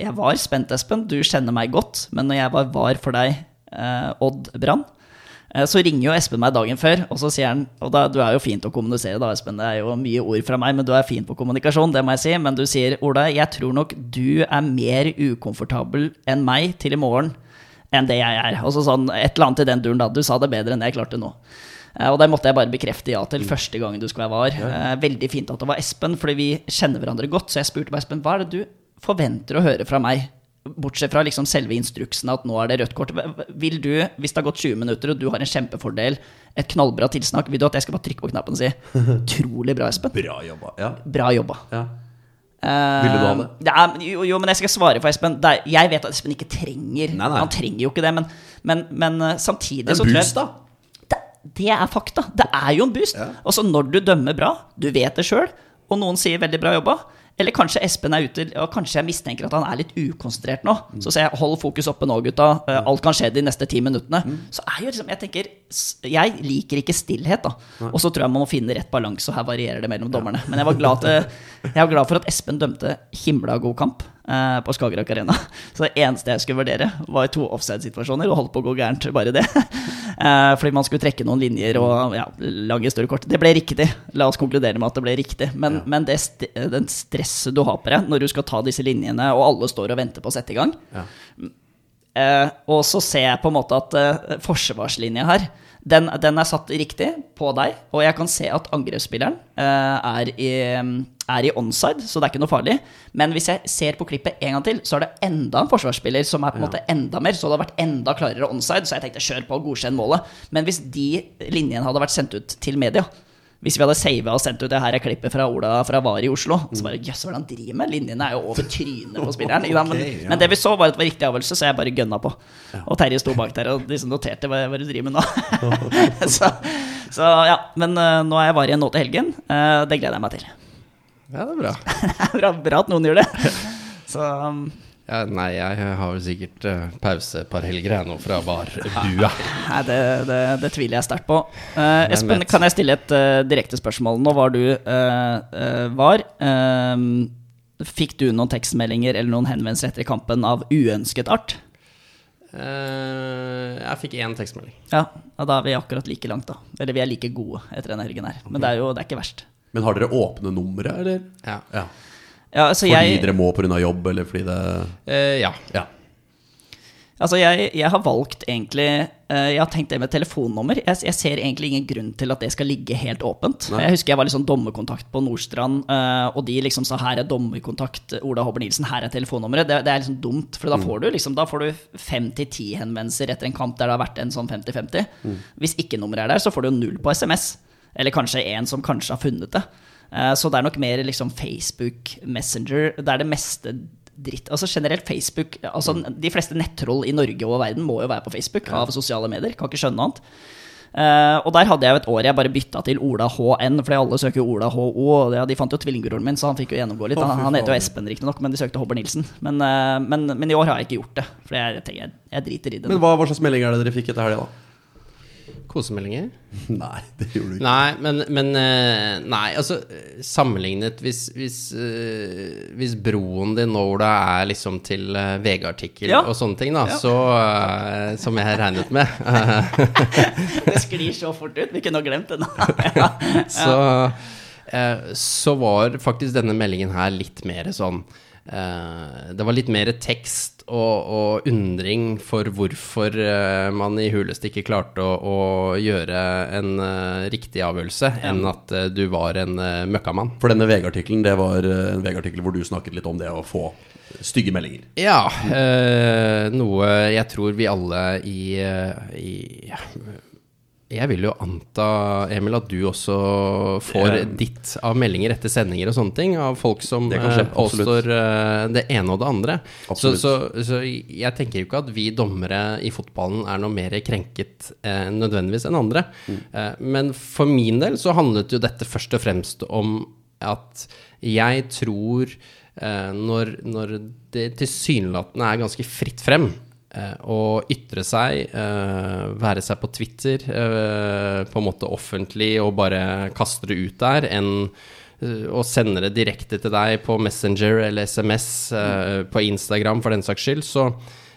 Jeg var spent, Espen. Du kjenner meg godt. Men når jeg var var for deg, eh, Odd Brann, eh, så ringer jo Espen meg dagen før, og så sier han Og da, du er jo fint å kommunisere, da, Espen. Det er jo mye ord fra meg, men du er fin på kommunikasjon, det må jeg si. Men du sier, Ola, jeg tror nok du er mer ukomfortabel enn meg til i morgen enn det jeg er. Og så sånn, et eller annet i den duren da. Du sa det bedre enn jeg klarte nå. Eh, Og det måtte jeg bare bekrefte ja til første gangen du skulle være var. Ja. Veldig fint at det var Espen, fordi vi kjenner hverandre godt. Så jeg spurte bare Espen hva er det du forventer å høre fra meg? Bortsett fra liksom selve instruksen at nå er det rødt kort. Vil du, hvis det har gått 20 minutter og du har en kjempefordel, et knallbra tilsnakk, vil du at jeg skal bare trykke på knappen og si 'utrolig bra, Espen'? Bra jobba. Ja. Bra jobba. ja. Eh, Ville du ha det? er, jo, jo, men jeg skal svare for Espen. Er, jeg vet at Espen ikke trenger Nei, nei. Han trenger jo ikke det, men, men, men eh, samtidig En boost, da. det, det er fakta. Det er jo en boost. Og så når du dømmer bra, du vet det sjøl, og noen sier 'veldig bra jobba', eller kanskje Espen er ute Og kanskje jeg mistenker at han er litt ukonsentrert nå. Så sier jeg 'hold fokus oppe nå, gutta'. Eh, Alt kan skje de neste ti minuttene. Så er jo liksom Jeg tenker Jeg liker ikke stillhet, da. Og så tror jeg man må finne rett balanse, og her varierer det mellom dommerne. Men jeg var glad, til, jeg var glad for at Espen dømte himla god kamp på Skagerrak Arena. Så det eneste jeg skulle vurdere, var to offside-situasjoner, og holdt på å gå gærent, bare det. Eh, fordi man skulle trekke noen linjer og ja, lage større kort. Det ble riktig. La oss konkludere med at det ble riktig. Men, men det den stresset du har på deg når du skal ta disse linjene, og alle står og venter på å sette i gang Ja. Eh, og så ser jeg på en måte at eh, forsvarslinja her, den, den er satt riktig på deg. Og jeg kan se at angrepsspilleren eh, er, i, er i onside, så det er ikke noe farlig. Men hvis jeg ser på klippet en gang til, så er det enda en forsvarsspiller som er på en måte enda mer, så det hadde vært enda klarere onside. Så jeg tenkte kjør på, godkjenn målet. Men hvis de linjene hadde vært sendt ut til media, hvis vi hadde sava og sendt ut det her er klippet fra Ola fra VAR i Oslo, så bare jøss, hva er det han driver med? Linjene er jo over trynet på spilleren. okay, men, ja. men det vi så, var at det var riktig avgjørelse, så jeg bare gønna på. Og Terje sto bak der og liksom noterte hva, hva du driver med nå. så, så ja, men uh, nå er jeg VAR igjen nå til helgen. Uh, det gleder jeg meg til. Ja, det er bra. Det er bra, bra at noen gjør det. Så um, Ja, nei, jeg har vel sikkert uh, pause et par helger jeg nå fra barbua. Nei, det, det, det tviler jeg sterkt på. Uh, Espen, kan jeg stille et uh, direkte spørsmål? Nå var du var. eh, fikk du noen tekstmeldinger eller noen henvendelser etter kampen av uønsket art? Eh, jeg fikk én tekstmelding. Ja, ja, da er vi akkurat like langt, da. Eller vi er like gode etter denne helgen her. Men det er jo det er ikke verst. Men har dere åpne numre, eller? Ja. Ja. Ja, altså Fordi jeg, dere må pga. jobb, eller fordi det Eh, ja. Ja. altså jeg, jeg har valgt egentlig eh, Jeg har tenkt det med telefonnummer. Jeg, jeg ser egentlig ingen grunn til at det skal ligge helt åpent. Nei. Jeg husker jeg var sånn dommerkontakt på Nordstrand, eh, og de liksom sa her er dommerkontakt Ola Håber Nilsen, her er telefonnummeret. Det, det er liksom dumt, for da får du liksom Da får du fem til ti henvendelser etter en kamp der det har vært en sånn 50-50. Hvis ikke nummeret er der, så får du null på SMS. Eller kanskje en som kanskje har funnet det. Eh, Så det er nok mer liksom Facebook Messenger. Det er det meste dritt Altså generelt Facebook altså De fleste nettroll i Norge og verden må jo være på Facebook av sosiale medier. Kan ikke skjønne noe annet. Uh, og der hadde jeg jo et år jeg bare bytta til Ola HN, fordi alle søker Ola HO. Ja, de fant jo tvillingbroren min, så han fikk jo gjennomgå litt. Han, han heter jo. Espen, riktignok, men de søkte Hobber Nilsen. Men, uh, men, men i år har jeg ikke gjort det, for jeg, jeg, jeg driter i det. Men hva, hva slags melding er det dere fikk etter helga, da? Kosemeldinger? Nei, det gjorde du ikke. Nei, men, men eh, Nei, altså sammenlignet Hvis, hvis, eh, hvis broen din nå, Ola, er liksom til eh, VG-artikkel Ja. og sånne ting, da, Ja. så Som jeg regnet med. Det sklir så fort ut. Vi kunne ha glemt det nå. ja. så, eh, så var faktisk denne meldingen her litt mer sånn Det var litt mer tekst og, og undring for hvorfor eh, man i huleste ikke klarte å, å gjøre en eh, riktig avgjørelse, enn at eh, du var en møkkamann. For denne VG-artikkelen, det var eh, en VG-artikkel hvor du snakket litt om det å få stygge meldinger. Ja, eh, noe jeg tror vi alle i, eh, i Jeg vil jo anta, Emil, at du også får Ja. ditt av meldinger etter sendinger og sånne ting, av folk som Det skje, eh, påstår eh, det ene og det andre. Så, så, så jeg tenker jo ikke at vi dommere i fotballen er noe mer krenket eh, nødvendigvis enn andre. Mm. Eh, men for min del så handlet jo dette først og fremst om at jeg tror eh, når, når det tilsynelatende er ganske fritt frem å ytre seg, eh, være seg på Twitter, eh, på en måte offentlig og bare kaste det ut der, enn eh, å sende det direkte til deg på Messenger eller SMS, eh, på Instagram for den saks skyld, så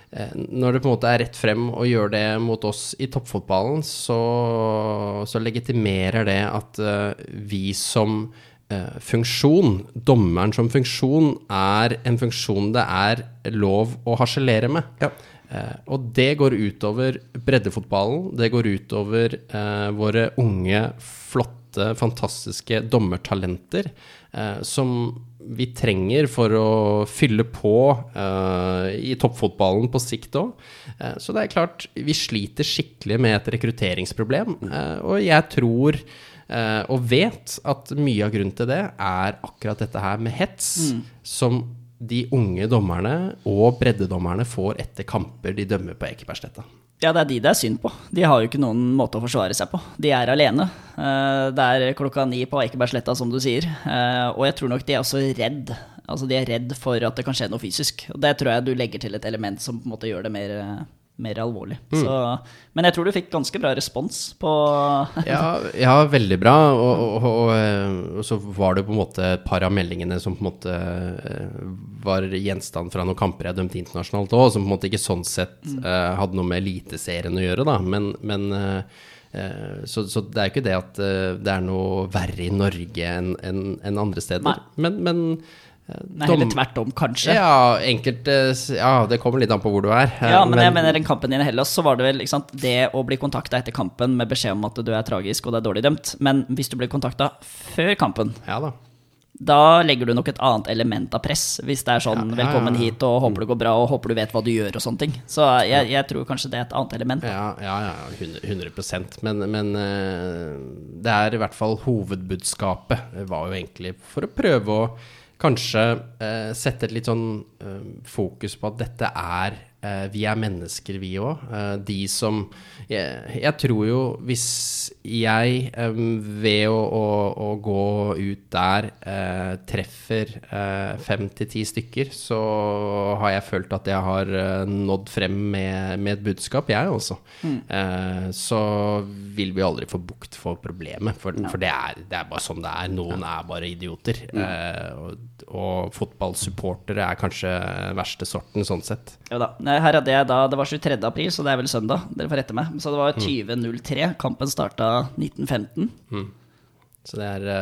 eh, når det på en måte er rett frem å gjøre det mot oss i toppfotballen, så, så legitimerer det at eh, vi som eh, funksjon, dommeren som funksjon, er en funksjon det er lov å harselere med. Ja. Eh, og det går utover breddefotballen. Det går utover eh, våre unge, flotte, fantastiske dommertalenter eh, som vi trenger for å fylle på eh, i toppfotballen på sikt òg. Eh, så det er klart, vi sliter skikkelig med et rekrutteringsproblem. Eh, og jeg tror eh, og vet at mye av grunnen til det er akkurat dette her med hets, som de unge dommerne og breddedommerne får etter kamper de dømmer på Ekebergsletta. Ja, det er de det er synd på. De har jo ikke noen måte å forsvare seg på. De er alene. Eh, Det er klokka ni på Ekebergsletta, som du sier. Eh, Og jeg tror nok de er også redd. Altså, de er redd for at det kan skje noe fysisk. Og det tror jeg du legger til et element som på en måte gjør det mer, eh, mer alvorlig. Så, men jeg tror du fikk ganske bra respons på Ja, ja veldig bra. Og, og, og, og så var det på en måte et par av meldingene som på en måte eh, var gjenstand fra noen kamper jeg dømte internasjonalt òg, som på en måte ikke sånn sett eh, hadde noe med Eliteserien å gjøre, da. Men, men eh, så, så det er jo ikke det at det er noe verre i Norge enn en, en andre steder. Nei. Men, men Nei, heller tvert om, kanskje. Ja, enkelte Ja, det kommer litt an på hvor du er. eh, Ja, men, jeg mener den kampen din i Hellas, så var det vel sant, det å bli kontakta etter kampen med beskjed om at du er tragisk og det er dårlig dømt. Men hvis du blir kontakta før kampen, Ja da. da legger du nok et annet element av press. Hvis det er sånn Ja, 'velkommen hit' og 'håper det går bra' og 'håper du vet hva du gjør' og sånne ting. Så jeg, jeg tror kanskje det er et annet element. Ja, ja, ja 100, 100 Men, men eh, det er i hvert fall hovedbudskapet Det var jo egentlig for å prøve å kanskje eh, sette et litt sånn eh, fokus på at dette er Vi er mennesker, vi òg. de som jeg, jeg tror jo hvis jeg eh, ved å, å, å gå ut der eh, treffer eh, fem til ti stykker, så har jeg følt at jeg har eh, nådd frem med, med et budskap, jeg også. Eh, så vil vi aldri få bukt for problemet, for, for det, er, det er bare sånn det er. Noen er bare idioter. Mm. og, og fotballsupportere er kanskje verste sorten, sånn sett. Jo da. Nei, Her hadde jeg da, Det var 23. april, så det er vel søndag. Dere får rette meg. Så det var 20.03. Kampen starta 1915. Så det er uh...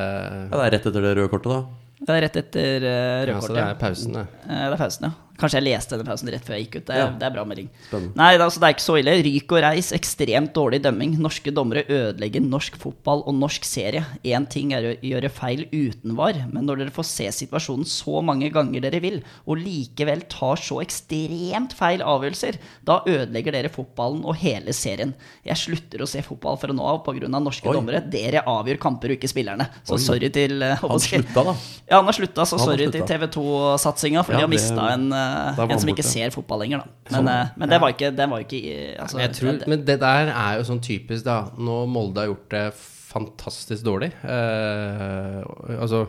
Ja, det er rett etter det røde kortet, da. Det er rett etter uh, ja, så det er pausen, det. Uh, Det er pausen, ja. Kanskje jeg leste denne pausen rett før jeg gikk ut. Det er, Ja. det er bra melding. Spennende. Nei, det, altså, det er ikke så ille. Ryk og reis, ekstremt dårlig dømming. Norske dommere ødelegger norsk fotball og norsk serie. Én ting er å gjøre feil uten var, men når dere får se situasjonen så mange ganger dere vil, og likevel tar så ekstremt feil avgjørelser, da ødelegger dere fotballen og hele serien. Jeg slutter å se fotball fra nå av pga. norske Oi. dommere. Dere avgjør kamper og ikke spillerne. Så Oi. sorry til uh, Han slutta, da. ja, han har slutta, så Han sorry til. TV 2-satsinga, for Ja, de har mista en, eh, en som ikke ser fotball lenger, da. Men, sånn. men det var ikke, det var ikke altså, tror, det- men det der er jo sånn typisk, da. Nå Molde har gjort det fantastisk dårlig. Uh, altså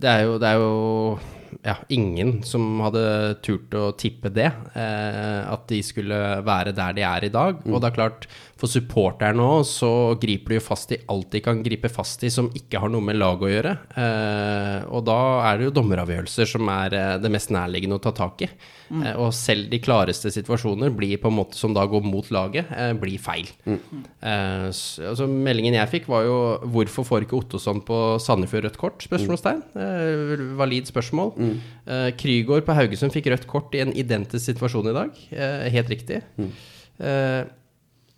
det er, jo, det er jo ja, ingen som hadde turt å tippe det. Eh, at de skulle være der de er i dag. Og det er klart, for supporterne nå så griper de jo fast i alt de kan gripe fast i som ikke har noe med lag å gjøre. Eh, og da er det jo dommeravgjørelser som er eh, det mest nærliggende å ta tak i. Eh, og selv de klareste situasjoner blir på en måte som da går mot laget, blir feil. Eh, Så, altså, meldingen jeg fikk var jo 'Hvorfor får ikke Ottosson på Sandefjord rødt kort?' spørsmålstegn. Eh, valid spørsmål. Eh, Krygård på Haugesund fikk rødt kort i en identisk situasjon i dag. Helt riktig. Eh,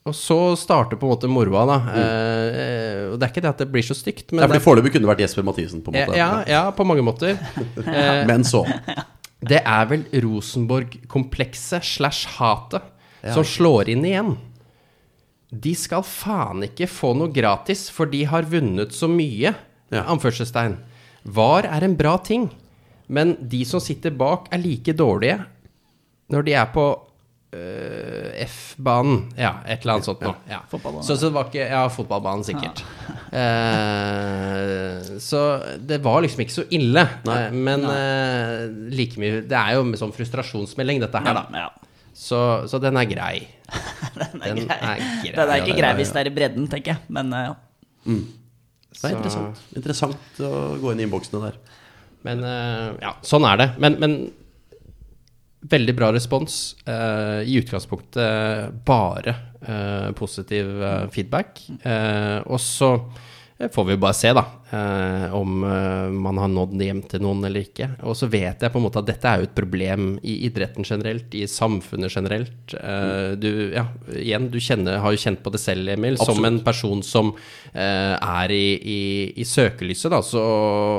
og så starter på en måte moroa, da. Eh, og det er ikke det at det blir så stygt, men er fordi Foreløpig kunne det vært Jesper Mathisen, på en måte. ja, ja, på mange måter. Eh, Men så. det er vel Rosenborg-komplekset slash hatet som slår inn igjen. De skal faen ikke få noe gratis, for de har vunnet så mye. Ja. Anførselstegn. VAR er en bra ting, men de som sitter bak, er like dårlige når de er på F-banen. Ja, et eller annet sånt noe. Ja. Så, så det var ikke Ja, fotballbanen, sikkert. Eh, så det var liksom ikke så ille. Nei. men eh, like mye Det er jo med sånn frustrasjonsmelding, dette her, da. ja, Så, så den er grei. den er Den grei. er grei, Den er ikke grei hvis det er i bredden, tenker jeg. Men eh, ja. Det er interessant. Interessant å gå inn i innboksene der. Men eh, ja, sånn er det. Men, men veldig bra respons. Uh, I utgangspunktet bare uh, positiv uh, feedback. Og så får vi bare se, da. Om man har nådd hjem til noen eller ikke. Og så vet jeg på en måte at dette er jo et problem i idretten generelt, i samfunnet generelt. Du, ja, igjen, du kjenner, har jo kjent på det selv, Emil. Som en person som er i, i, i søkelyset, da, så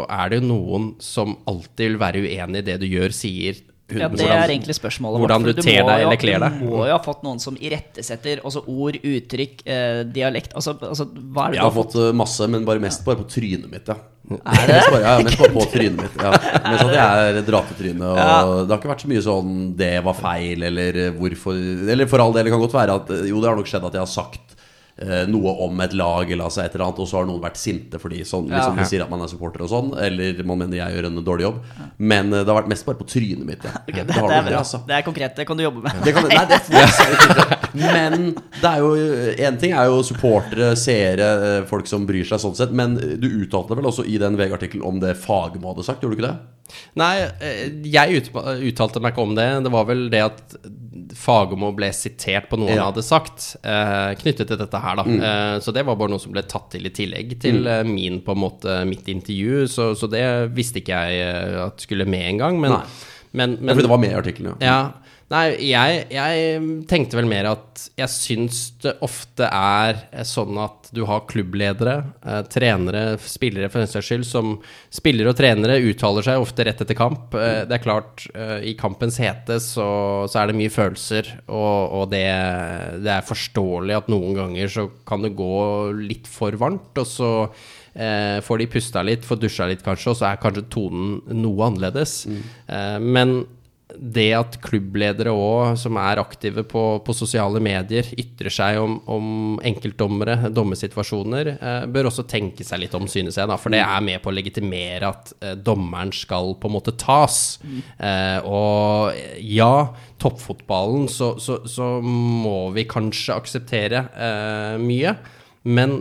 er det jo noen som alltid vil være uenig i det du gjør, sier. Ja, det er egentlig spørsmålet Hvordan du ter deg eller kler deg. Du må jo ha fått noen som irettesetter altså ord, uttrykk, eh, dialekt altså, altså, hva er det Jeg har fått eh, masse, men bare mest bare på trynet mitt, ja. Er det? Mest bare, ja, mest bare på trynet mitt. Ja. Mens at jeg er dratetryne. Og det har ikke vært så mye sånn 'det var feil', eller eh, 'hvorfor' Eller for all del, det kan godt være at eh, jo, det har nok skjedd at jeg har sagt eh, noe om et lag eller altså et eller annet, og så har noen vært sinte fordi sånn, liksom, Ja. de sier at man er supporter og sånn, eller man mener jeg gjør en dårlig jobb. Men eh, det har vært mest bare på trynet mitt. Ja. Okay, det, Det det, er det, altså. Det er konkret, det kan du jobbe med. Det kan, nei, det får. Men det er jo En ting er jo supportere, seere, eh, folk som bryr seg sånn sett. Men du uttalte vel også i den VG-artikkelen om det Fagermo hadde sagt, gjorde du ikke det? Nei, eh, jeg uttalte meg ikke om det. Det var vel det at Fagermo ble sitert på noe Ja. han hadde sagt, eh, knyttet til dette her, da. Eh, så det var bare noe som ble tatt til i tillegg til eh, min, på en måte, mitt intervju. Så, så det visste ikke jeg at skulle med engang. Men, Nei. men, Ja, For det var med i artikkelen, ja. ja. Nei, jeg, jeg tenkte vel mer at jeg syns det ofte er sånn at du har klubbledere, eh, trenere, spillere for den saks skyld, som spillere og trenere uttaler seg ofte rett etter kamp. Eh, det er klart, eh, i kampens hete så, så er det mye følelser, og, og det, det er forståelig at noen ganger så kan det gå litt for varmt, og så Eh, får de pusta litt, får dusja litt kanskje, og så er kanskje tonen noe annerledes. Eh, men det at klubbledere òg, som er aktive på, på sosiale medier, ytrer seg om, om enkeltdommere, dommersituasjoner, eh, bør også tenke seg litt om, synes jeg. Da, for det er med på å legitimere at eh, dommeren skal på en måte tas. Eh, og ja, toppfotballen, så, så, så må vi kanskje akseptere eh, mye. Men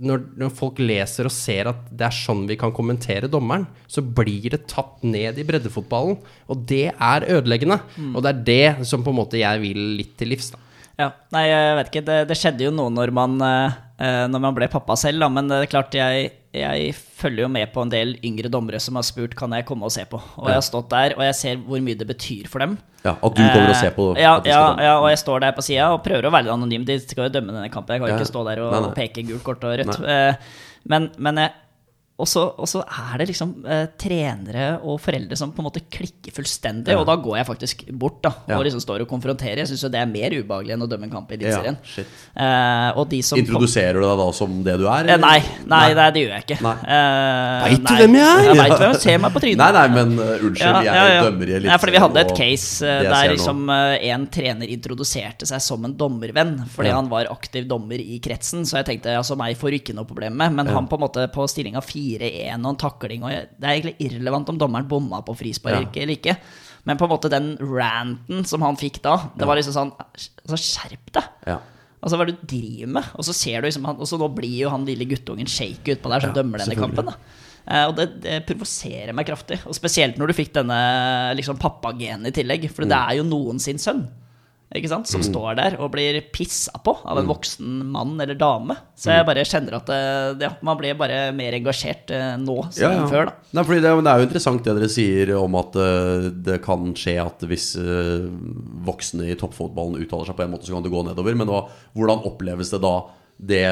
når, når folk leser og ser at det er sånn vi kan kommentere dommeren, så blir det tatt ned i breddefotballen. Og det er ødeleggende. Og det er det som på en måte jeg vil litt til livs. da. Ja, nei, jeg vet ikke. Det, det skjedde jo noe når man, eh, når man ble pappa selv, da. Men det er klart, jeg, jeg følger jo med på en del yngre dommere som har spurt kan jeg komme og se på. Og jeg har stått der, og jeg ser hvor mye det betyr for dem. Ja, At du kommer og ser på Eh, ja, ja, ja, og jeg står der på sida og prøver å være anonym. De skal jo dømme denne kampen. Jeg kan jo ikke stå der og, nei, nei. peke gult kort og rødt. Eh, Men, men jeg, og så og så er det liksom eh, trenere og foreldre som på en måte klikker fullstendig, og da går jeg faktisk bort da, og Ja. liksom står og konfronterer. Jeg syns det er mer ubehagelig enn å dømme en kamp i Ja, Eliteserien. Ja, Eh, og de som Introduserer du deg da som det du er? Eh, nei, Nei, nei, nei, det gjør jeg ikke. Nei. Eh, Vet du hvem jeg er? Jeg veit hvem. Se meg på trynet. Nei, nei, men uh, unnskyld, jeg dømmer i Eliteserien. Ja, fordi vi hadde et case jeg ser der liksom uh, en trener introduserte seg som en dommervenn fordi Ja. han var aktiv dommer i kretsen. Så jeg tenkte altså meg får du ikke noe problem med, men han på en måte på stillinga 4-1 og en takling og Det er egentlig irrelevant om dommeren bomma på frispark Ja. eller ikke. Men på en måte den ranten som han fikk da, det var liksom sånn altså, Skjerp deg! Ja. Altså, hva er det du driver med? Og så ser du liksom han, Og så nå blir jo han lille guttungen shake utpå der som Ja, dømmer denne kampen. da Eh, og det, det provoserer meg kraftig. Og spesielt når du fikk denne liksom pappagenet i tillegg. For det Mm. er jo noen sin sønn ikke sant? som står der og blir pissa på av Mm. en voksen mann eller dame. Så jeg bare kjenner at det, ja, man blir bare mer engasjert nå nå Ja, ja. før. da Nei, fordi det, det er jo interessant det dere sier om at eh, det kan skje at hvis eh, voksne i toppfotballen uttaler seg på en måte, så kan det gå nedover. Men da, hvordan oppleves det da det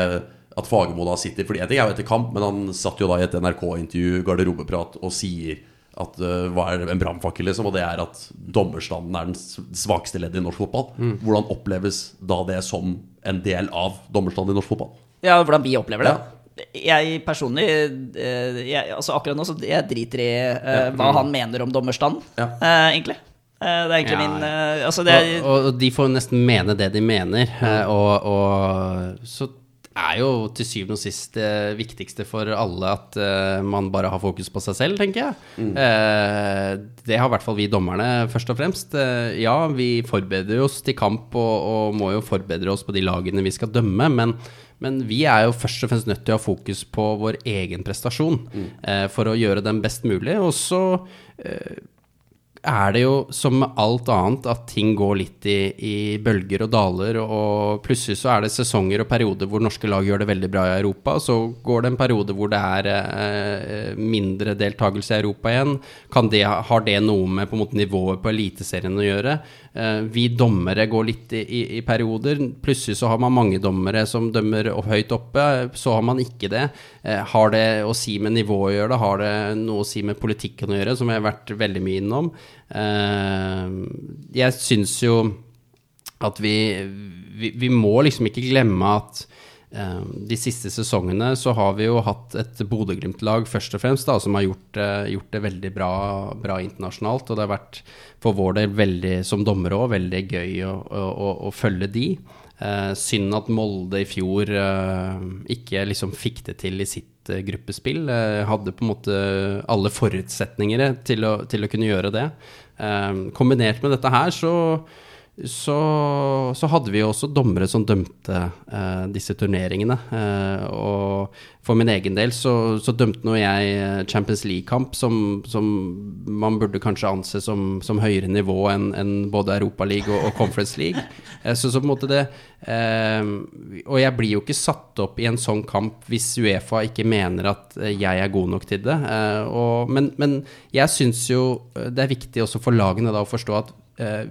at Fagermo da sitter Fordi jeg, jo etter kamp, men han satt jo da i et NRK-intervju, garderobeprat, og sier at uh, hva er en brannfakkel, liksom, og det er at dommerstanden er den svakeste leddet i norsk fotball. Hvordan oppleves da det som en del av dommerstanden i norsk fotball? Ja, hvordan vi opplever det. Ja. Jeg personlig eh, jeg, altså Akkurat nå så jeg driter i eh, hva han mener om dommerstanden, Ja. uh, egentlig. Eh, det er egentlig Ja, min Altså, det er Og, og de får nesten mene det de mener. Og, og så er jo til syvende og sist det viktigste for alle at uh, man bare har fokus på seg selv, tenker jeg. Eh, det har i hvert fall vi dommerne, først og fremst. Uh, ja, vi forbereder oss til kamp og, og må jo forberede oss på de lagene vi skal dømme, men, men vi er jo først og fremst nødt til å ha fokus på vår egen prestasjon eh, for å gjøre den best mulig. Og så er det jo som med alt annet at ting går litt i, i bølger og daler, og plutselig så er det sesonger og perioder hvor norske lag gjør det veldig bra i Europa, så går det en periode hvor det er eh, mindre deltakelse i Europa igjen. Det, har det noe med på en måte nivået på Eliteserien å gjøre? Eh, vi dommere går litt i, i, i, perioder. Plutselig så har man mange dommere som dømmer høyt oppe, så har man ikke det. Eh, har det å si med nivået å gjøre? det? Har det noe å si med politikken å gjøre, som jeg har vært veldig mye innom? Eh, jeg syns jo at vi, vi, vi må liksom ikke glemme at de siste sesongene så har vi jo hatt et Bodø-Glimt-lag først og fremst da, som har gjort, gjort det veldig bra, bra, internasjonalt. Og det har vært for vår del veldig, som dommere òg, veldig gøy å, å, å følge de. Eh, synd at Molde i fjor eh, ikke liksom fikk det til i sitt eh, gruppespill. hadde på en måte alle forutsetninger til å, til å kunne gjøre det. kombinert med dette her så så, så, hadde vi også dommere som dømte eh, disse turneringene. Eh, og for min egen del så, så dømte nå jeg eh, Champions League-kamp, som, som, man burde kanskje anse som, som høyere nivå enn en både Europaliga og, og Conference League. Eh, så, så, på en måte det eh, Og jeg blir jo ikke satt opp i en sånn kamp hvis Uefa ikke mener at eh, jeg er god nok til det. Og, men, men jeg syns jo det er viktig også for lagene da å forstå at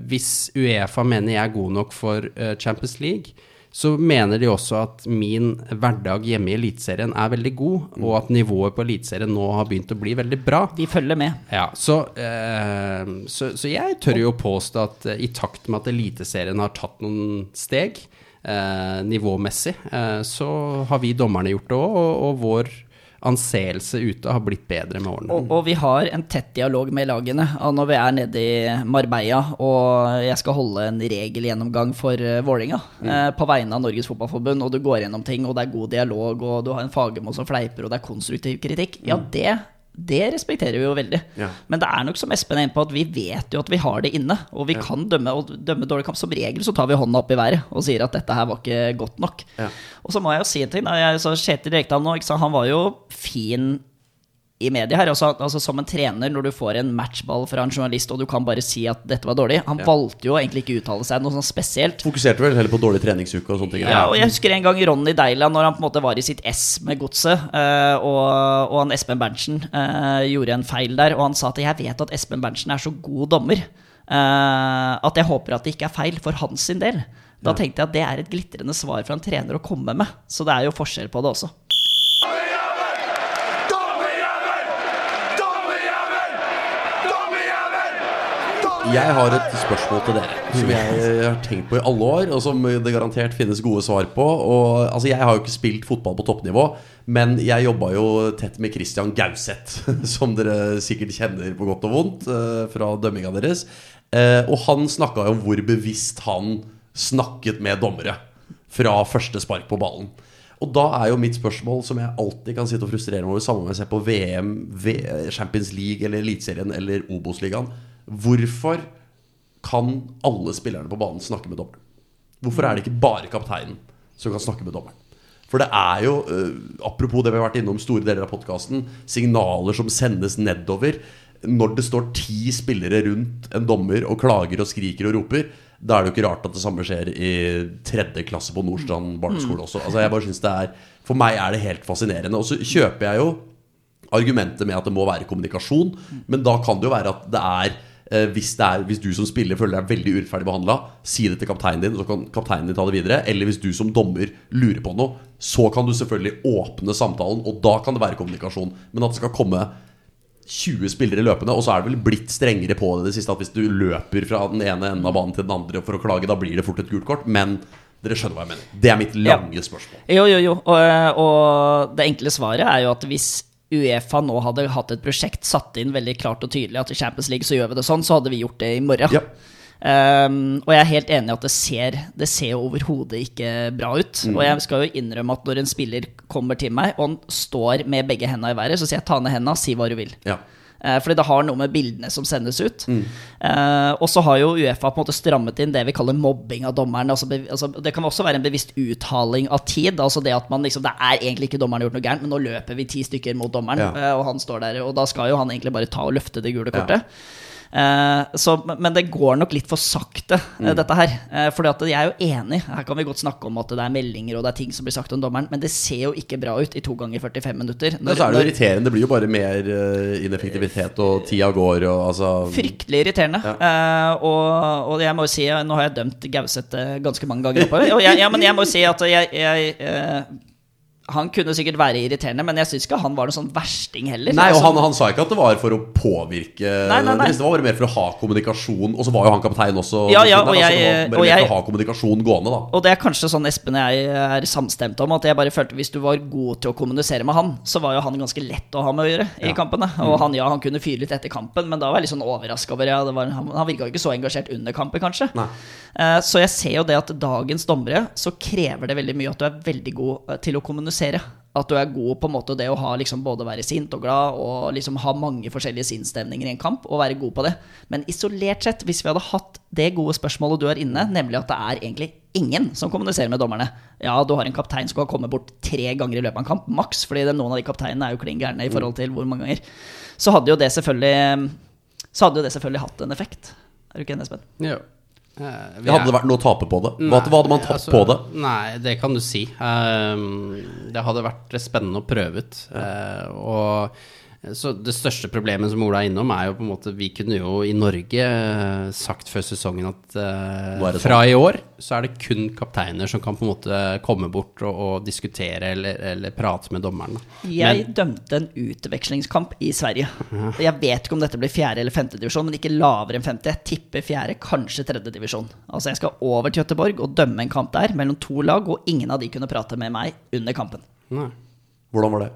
hvis Uefa mener jeg er god nok for eh, Champions League, så mener de også at min hverdag hjemme i Eliteserien er veldig god, mm. og at nivået på Eliteserien nå har begynt å bli veldig bra. De følger med. Ja, så, eh, så, så jeg tør jo påstå at eh, i takt med at Eliteserien har tatt noen steg eh, nivåmessig, eh, så har vi dommerne gjort det òg, og, og vår anseelse ute har blitt bedre med årene. Og, og, vi har en tett dialog med lagene. Når vi er nede i Marbella og jeg skal holde en regelgjennomgang for uh, Vålinga mm. eh, på vegne av Norges Fotballforbund, og du går gjennom ting, og det er god dialog, og du har en fagermål som fleiper, og det er konstruktiv kritikk, ja, mm. det det respekterer vi jo veldig. Ja. Men det er nok som Espen er inne på, at vi vet jo at vi har det inne. Og vi ja. kan dømme, og dømme dårlig kamp. Som regel så tar vi hånda opp i været og sier at dette her var ikke godt nok. Ja. Og så må jeg jo si en ting. Jeg, så Kjetil Rekdal nå, han var jo fin i media her. Altså, altså, Som en trener, når du får en matchball fra en journalist, og du kan bare si at dette var dårlig Han ja. valgte jo egentlig ikke å uttale seg noe sånn spesielt. Fokuserte vel heller på dårlig treningsuke og sånne ting. Ja, og jeg husker en gang Ronny Deila, når han på en måte var i sitt ess med godset, uh, og, og, han Espen Berntsen uh, gjorde en feil der, og han sa at jeg vet at Espen Berntsen er så god dommer uh, at jeg håper at det ikke er feil for hans sin del. Da ja. tenkte jeg at det er et glitrende svar fra en trener å komme med. Så det er jo forskjell på det også. Jeg har et spørsmål til dere som jeg har tenkt på i alle år, og som det garantert finnes gode svar på. Og, altså, jeg har jo ikke spilt fotball på toppnivå, men jeg jobba jo tett med Christian Gauseth, som dere sikkert kjenner på godt og vondt eh, fra dømminga deres. Eh, og han snakka jo om hvor bevisst han snakket med dommere fra første spark på ballen. Og da er jo mitt spørsmål, som jeg alltid kan sitte og frustrere meg over, samme om jeg ser på VM, Champions League eller Eliteserien eller Obos-ligaen Hvorfor kan alle spillerne på banen snakke med dommeren? Hvorfor er det ikke bare kapteinen som kan snakke med dommeren? For det er jo, uh, apropos det vi har vært innom store deler av podkasten, signaler som sendes nedover. Når det står ti spillere rundt en dommer og klager og skriker og roper, da er det jo ikke rart at det samme skjer i tredje klasse på Nordstrand barneskole også. Altså jeg bare synes det er For meg er det helt fascinerende. Og så kjøper jeg jo argumentet med at det må være kommunikasjon, men da kan det jo være at det er Eh, hvis, er, hvis, du som spiller føler deg veldig urettferdig behandla, si det til kapteinen din, så kan kapteinen din ta det videre. Eller hvis du som dommer lurer på noe, så kan du selvfølgelig åpne samtalen, og da kan det være kommunikasjon. Men at det skal komme 20 spillere løpende, og så er det vel blitt strengere på det det siste. At hvis du løper fra den ene enden av banen til den andre for å klage, da blir det fort et gult kort. Men dere skjønner hva jeg mener. Det er mitt lange ja. spørsmål. Jo, jo, jo. Og, og det enkle svaret er jo at hvis Uefa nå hadde hatt et prosjekt satt inn veldig klart og tydelig at i Champions League så gjør vi det sånn, så hadde vi gjort det i morgen. Ja. Um, og jeg er helt enig i at det ser, det ser overhodet ikke bra ut. Mm. Og jeg skal jo innrømme at når en spiller kommer til meg, og han står med begge hendene i været, så sier jeg ta ned hendene, si hva du vil. Ja. Uh, fordi det har noe med bildene som sendes ut. Mm. Uh, og så har jo Uefa på en måte strammet inn det vi kaller mobbing av dommeren. Altså, altså, det kan også være en bevisst uttaling av tid. Altså det at man liksom, Det er egentlig ikke dommeren gjort noe gærent, men nå løper vi ti stykker mot dommeren, ja. uh, og han står der. Og da skal jo han egentlig bare ta og løfte det gule kortet. Ja. Eh, så, men det går nok litt for sakte, Mm. eh, dette her. Eh, fordi at jeg er jo enig. Her kan vi godt snakke om at det er meldinger og det er ting som blir sagt om dommeren, men det ser jo ikke bra ut i to ganger 45 minutter. Men så er det jo irriterende. Det blir jo bare mer ineffektivitet, og tida går, og altså Fryktelig irriterende. Eh, og, og jeg må jo si, nå har jeg dømt Gauseth ganske mange ganger oppover. Og jeg, ja, men jeg må jo si at jeg, jeg Han kunne sikkert være irriterende, men jeg syns ikke han var noen sånn versting heller. Nei, og Altså, han, han sa ikke at det var for å påvirke Nei, nei, nei. Det var bare mer for å ha kommunikasjon. Og så var jo han kaptein også. Ja, ja, og jeg- bare og jeg- ha kommunikasjon gående, da. Og det er kanskje sånn Espen og jeg er samstemt om. At jeg bare følte Hvis du var god til å kommunisere med han, så var jo han ganske lett å ha med å gjøre i Ja. kampene. Og han ja, han kunne fyre litt etter kampen, men da var jeg litt sånn overraska over ja, det var, Han, han virka jo ikke så engasjert under kampen, kanskje. Eh, Så jeg ser jo det at dagens dommere så krever det veldig mye at du er veldig god eh, til å kommunisere. At du er god på en måte det å ha liksom både være sint og glad og liksom ha mange forskjellige sinnsstemninger i en kamp, og være god på det. Men isolert sett, hvis vi hadde hatt det gode spørsmålet du har inne, nemlig at det er egentlig ingen som kommuniserer med dommerne Ja, du har en kaptein som kan komme bort tre ganger i løpet av en kamp, maks, fordi det, noen av de kapteinene er jo klin gærne i forhold til hvor mange ganger. Så hadde jo det selvfølgelig Så hadde jo det selvfølgelig hatt en effekt. Er du ikke enig, Espen? Jo. Eh, vi Det hadde er- det vært noe å tape på det? Hva, hva hadde man tatt altså, på det? Nei, det kan du si. Ehm, det hadde vært spennende å prøve ut. Eh, og så det største problemet som Ola er innom, er jo på en måte Vi kunne jo i Norge eh, sagt før sesongen at uh, fra sånn. i år så er det kun kapteiner som kan på en måte komme bort og, og diskutere eller, eller prate med dommeren. Jeg Men- dømte en utvekslingskamp i Sverige. Jeg vet ikke om dette blir fjerde eller femte divisjon, men ikke lavere enn femte. Jeg tipper fjerde, kanskje tredje divisjon. Altså Jeg skal over til Göteborg og dømme en kamp der mellom to lag, og ingen av de kunne prate med meg under kampen. Nei, Hvordan var det?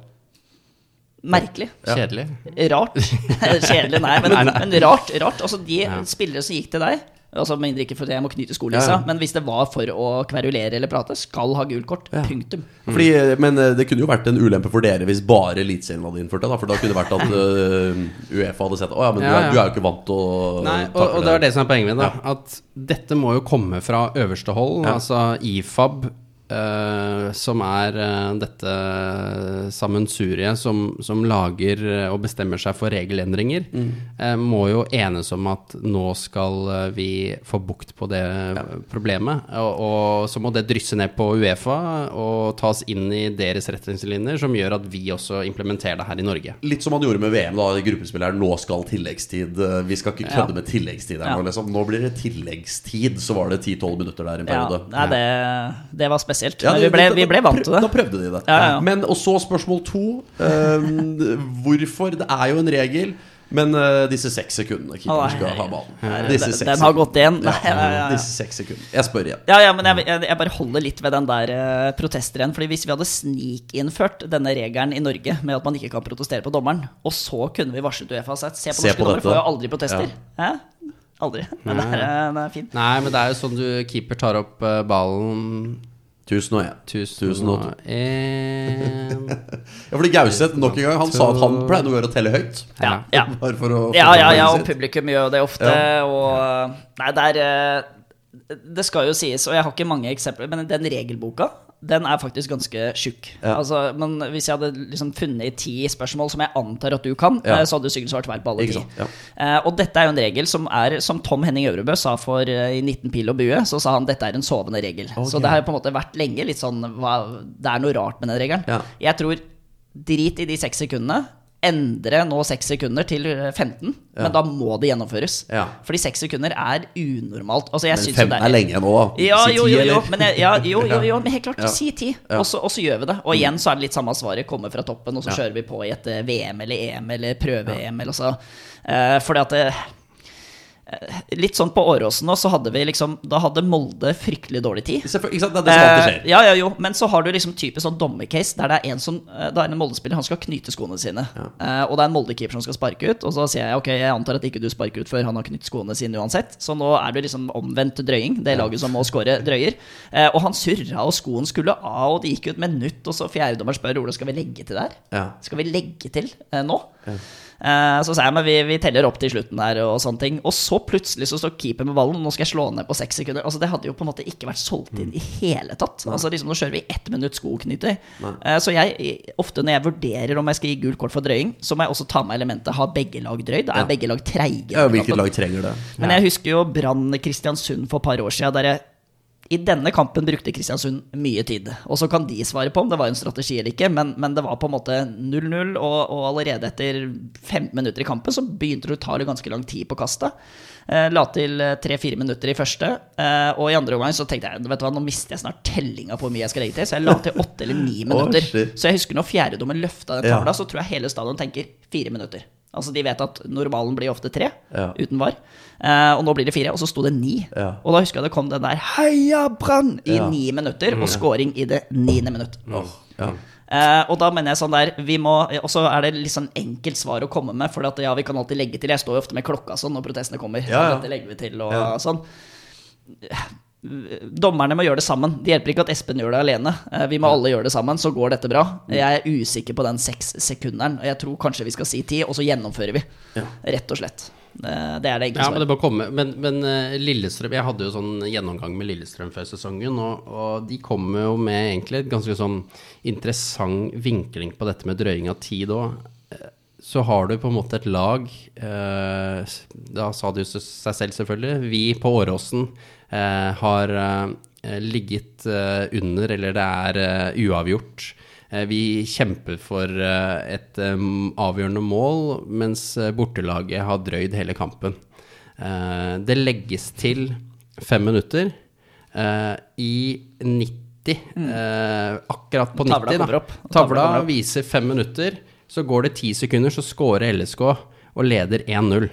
Merkelig. kjedelig. Rart. Kjedelig, nei, men, men rart. rart. Altså De spillere som gikk til deg Altså Mindre ikke fordi jeg må knyte skolissa, Ja, ja. men hvis det var for å kverulere eller prate, skal ha gult kort. Punktum. Fordi, men eh, det kunne jo vært en ulempe for dere hvis bare Eliteserien hadde innført det. Da, for da kunne det vært at uh, Uefa hadde sett Å ja, men du, Ja, er, du er jo ikke vant til å Nei, og, og det er det som er poenget mitt. At dette må jo komme fra øverste hold. Ja. Altså IFAB, eh, som er eh, dette sammensuriet som, som lager eh, og bestemmer seg for regelendringer, Mm. må jo enes om at nå skal vi få bukt på det problemet. Og, og så må det drysse ned på Uefa og tas inn i deres retningslinjer, som gjør at vi også implementerer det her i Norge. Litt som man gjorde med VM, da gruppespilleren nå skal tilleggstid. Vi skal ikke kødde Ja. med tilleggstid her Ja. nå, liksom. Nå blir det tilleggstid, så var det 10-12 minutter der en Ja, nei, det, det var spesielt. Ja, det- vi ble, vi ble vant til det. Da prøvde de det. Ja, ja, ja. Men, og så spørsmål to. Um, hvorfor? Det er jo en regel. Men uh, disse seks sekundene keeperen skal ha ballen. Disse den- den har gått igjen. Ja, ja, ja, ja. Disse seks sekundene. Jeg spør igjen. Ja, ja, men jeg, jeg, jeg bare holder litt ved den der uh, protesteren. Fordi hvis vi hadde snikinnført denne regelen i Norge med at man ikke kan protestere på dommeren, og så kunne vi varslet Uefa og sagt se på Se norske på dommere, får jo aldri protester. Hæ? Aldri. Men det er, eh, det er fint. Nei, men det er jo sånn du keeper tar opp eh, ballen Tusen og én. Tusen Tusen og og en Ja, fordi Gauseth nok en gang Han sa at han pleide å gjøre å telle høyt. Ja, ja. Bare for å Ja, ja, ja, og publikum gjør jo det ofte. Ja. Og Nei, det er eh, Det skal jo sies, og jeg har ikke mange eksempler, men den regelboka den er faktisk ganske tjukk. Ja. Altså, men hvis jeg hadde liksom funnet ti spørsmål som jeg antar at du kan, Ja. eh, så hadde du sikkert svart feil på alle ti. ja. Eh, og dette er jo en regel som er, som Tom Henning Øvrebø sa for eh, i 19 pil og bue, så sa han dette er en sovende regel. Så det har jo på en måte vært lenge litt sånn hva, Det er noe rart med den regelen. Jeg tror drit i de seks sekundene. Endre nå seks sekunder til eh, 15, Ja. men da må det gjennomføres. Ja. Fordi seks sekunder er unormalt. Altså, jeg Men synes 15 er, er lenge nå. Ja, Si jo, jo, jo, men, jeg, ja, jo, jo, jo, men helt klart, Ja. si ti, Ja. og, så, og så gjør vi det. Og igjen så er det litt samme svaret, komme fra toppen, og så Ja. kjører vi på i et eh, VM eller EM eller prøve-EM eller så. Uh, fordi at det, eh, Litt sånn på Åråsen nå, så hadde vi liksom Da hadde Molde fryktelig dårlig tid. Ikke sant? Det er det som alltid Eh, skjer. ja, ja, jo, men så har du liksom typisk sånn dommercase der det er en som eh, Da er en Molde-spiller, han skal knyte skoene sine. Eh, og det er en Molde-keeper som skal sparke ut. Og så sier jeg ok, jeg antar at ikke du sparker ut før han har knytt skoene sine uansett. Så nå er det liksom omvendt drøying. Det laget som må score drøyer. Eh, og han surra, og skoen skulle av, og det gikk ut minutt, og så fjerdedommer spør Ole skal vi legge til der. Ja. Skal vi legge til eh, nå? Eh, så sa jeg men vi, vi teller opp til slutten her, og sånne ting. Og så plutselig så står keeper med ballen, og nå skal jeg slå ned på seks sekunder. Altså Det hadde jo på en måte ikke vært solgt inn i hele tatt. Altså liksom Nå kjører vi ett minutt skoknyter. Eh, så jeg, ofte når jeg vurderer om jeg skal gi gult kort for drøying, så må jeg også ta med elementet har begge lag drøyd. Da Er Ja. begge lag treige? Ja, hvilket lag trenger det? Men jeg husker jo Brann Kristiansund for et par år siden, der jeg i denne kampen brukte Kristiansund mye tid. Og så kan de svare på om det var en strategi eller ikke, men, men det var på en måte 0-0, og, og allerede etter 15 minutter i kampen så begynte det å ta ganske lang tid på kastet. Eh, la til tre-fire minutter i første, eh, og i andre omgang så tenkte jeg vet du hva, nå mister jeg snart tellinga på hvor mye jeg skal legge til, så jeg la til åtte eller ni minutter. oh, så jeg husker når fjerdedommen løfta den Ja. så tror jeg hele stadion tenker fire minutter. Altså De vet at normalen blir ofte tre, Ja. uten var. Eh, og nå blir det fire, og så sto det ni. Ja. Og da husker jeg det kom den der 'Heia Brann!' i Ja. ni minutter, og scoring i det niende minutt. Oh, ja. Uh, og da mener jeg sånn der vi må, Og så er det litt sånn enkelt svar å komme med, for at ja, vi kan alltid legge til. Jeg står jo ofte med klokka sånn når protestene kommer. Ja, ja. Dette legger vi til, og Ja. sånn. Dommerne må gjøre det sammen. Det hjelper ikke at Espen gjør det alene. Uh, Vi må alle gjøre det sammen, så går dette bra. Jeg er usikker på den seks sekunderen. Og jeg tror kanskje vi skal si ti, og så gjennomfører vi. Rett og slett. Eh, Det er det enkle Ja, men det bør komme. Men, men eh, Lillestrøm Jeg hadde jo sånn gjennomgang med Lillestrøm før sesongen, og, og de kommer jo med egentlig et ganske sånn interessant vinkling på dette med drøying av tid òg. Så har du på en måte et lag eh, Da sa det jo seg selv, selvfølgelig. Vi på Åråsen eh, har eh, ligget eh, under, eller det er eh, uavgjort. Eh, Vi kjemper for eh, et eh, avgjørende mål, mens bortelaget har drøyd hele kampen. Det legges til fem minutter. I 90, eh, akkurat på 90, Tavla 90, kommer opp. Tavla Tavla kommer opp. viser fem minutter. Så går det ti sekunder, så scorer LSK og leder 1-0.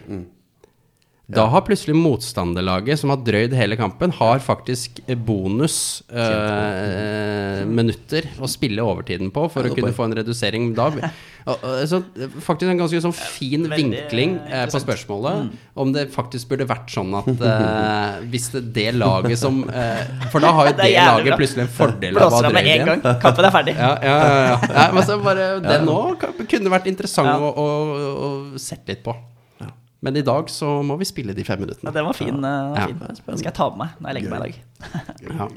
Da har plutselig motstanderlaget, som har drøyd hele kampen, har faktisk bonus eh, minutter å spille overtiden på for å kunne få en redusering. Da, og, så, faktisk en ganske sånn fin vinkling eh, på spørsmålet. Om det faktisk burde vært sånn at eh, hvis det, det laget som eh, For da har jo Det det, laget plutselig en fordel av å ha drøyd igjen. Kampen er ferdig. Ja, ja, ja, ja. Nei, men så bare, det nå kunne vært interessant å, å, å sette litt på. Men i dag så må vi spille de fem Ja, minuttene. den var fin. eh, Ja. fin. Den skal jeg ta med meg når jeg legger meg i dag. Ja.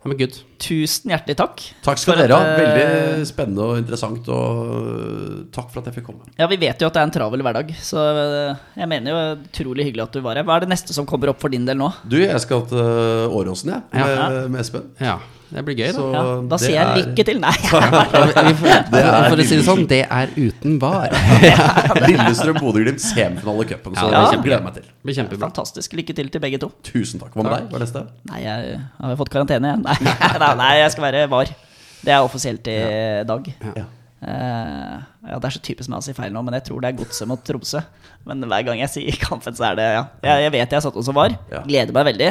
ja, men good. Tusen hjertelig takk. Takk skal dere ha. eh, Veldig spennende og interessant. Og øh, takk for at jeg fikk komme. Ja, Vi vet jo at det er en travel hverdag, så eh, jeg mener jo utrolig hyggelig at du var her. Hva er det neste som kommer opp for din del nå? Du, jeg skal til Åråsen, jeg, med, Ja. med Espen. Ja, det blir gøy, da. Så Ja, da sier jeg er- lykke til. Nei, For Det er for å si det sånn, det er uten var. Lillestrøm-Bodø-Glimt semifinale i cupen, så Ja, det gleder jeg meg til. Det blir kjempebra. fantastisk. Lykke til til begge to. Tusen takk. Hva med deg? Hva er neste? Nei, jeg har fått karantene. Nei, nei, nei, jeg skal være var. Det er offisielt i dag. Ja. Eh, ja, Det er så typisk meg å si feil nå, men jeg tror det er Godset mot Tromsø. Men hver gang jeg sier kampen, så er det ja. Jeg, jeg vet jeg satt og så var. Ja. Gleder meg veldig.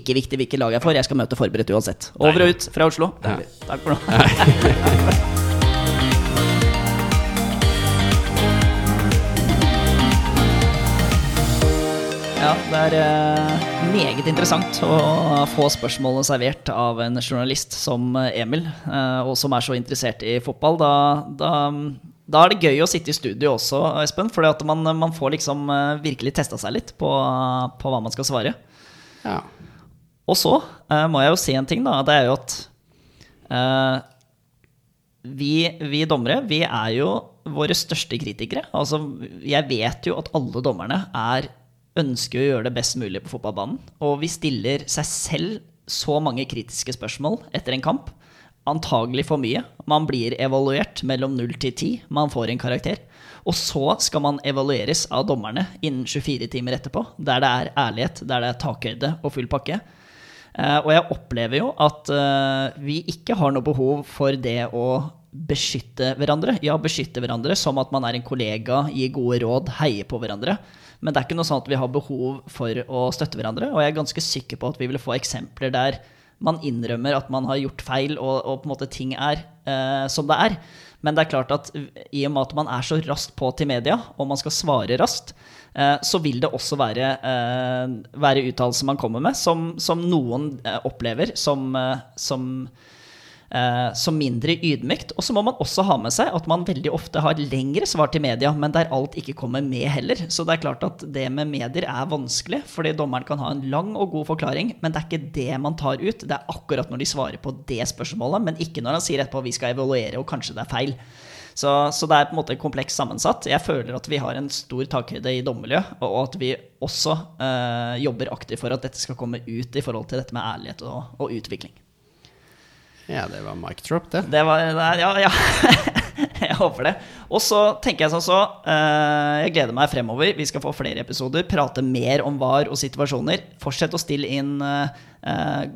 Ikke viktig hvilket lag jeg får, jeg skal møte forberedt uansett. Over og ut fra Oslo. Takk for nå. Ja, det er eh, meget interessant å få spørsmålene servert av en journalist som Emil, eh, og som er så interessert i fotball. Da, da, da er det gøy å sitte i studio også, Espen, for man, man får liksom eh, virkelig testa seg litt på, på hva man skal svare. Ja. Og så eh, må jeg jo si en ting, da. Det er jo at uh, vi, vi dommere, vi er jo våre største kritikere. Altså, jeg vet jo at alle dommerne er ønsker å gjøre det best mulig på fotballbanen. Og vi stiller seg selv så mange kritiske spørsmål etter en kamp. Antagelig for mye. Man blir evaluert mellom 0 til 10. Man får en karakter. Og så skal man evalueres av dommerne innen 24 timer etterpå, der det er ærlighet, der det er takhøyde og full pakke. Eh, og jeg opplever jo at eh, vi ikke har noe behov for det å beskytte hverandre. Ja, beskytte hverandre som at man er en kollega, gir gode råd, heier på hverandre. Men det er ikke noe sånn at vi har behov for å støtte hverandre. Og jeg er ganske sikker på at vi vil få eksempler der man innrømmer at man har gjort feil, og, og på en måte ting er eh, som det er. Men det er klart at i og med at man er så raskt på til media, og man skal svare raskt, eh, så vil det også være, eh, være uttalelser man kommer med, som, som noen eh, opplever som, som eh, som mindre ydmykt. Og så må man også ha med seg at man veldig ofte har lengre svar til media, men der alt ikke kommer med heller. Så det er klart at det med medier er vanskelig, fordi dommeren kan ha en lang og god forklaring, men det er ikke det man tar ut. Det er akkurat når de svarer på det spørsmålet, men ikke når han sier etterpå vi skal evaluere og kanskje det er feil. Så, så, det er på en måte komplekst sammensatt. Jeg føler at vi har en stor takhøyde i dommermiljøet, og at vi også øh, jobber aktivt for at dette skal komme ut i forhold til dette med ærlighet og, og utvikling. Ja, det var mic drop, det. Det var Ja, ja. jeg håper det. Og så tenker jeg sånn så uh, Jeg gleder meg fremover. Vi skal få flere episoder. Prate mer om var og situasjoner. Fortsett å stille inn uh,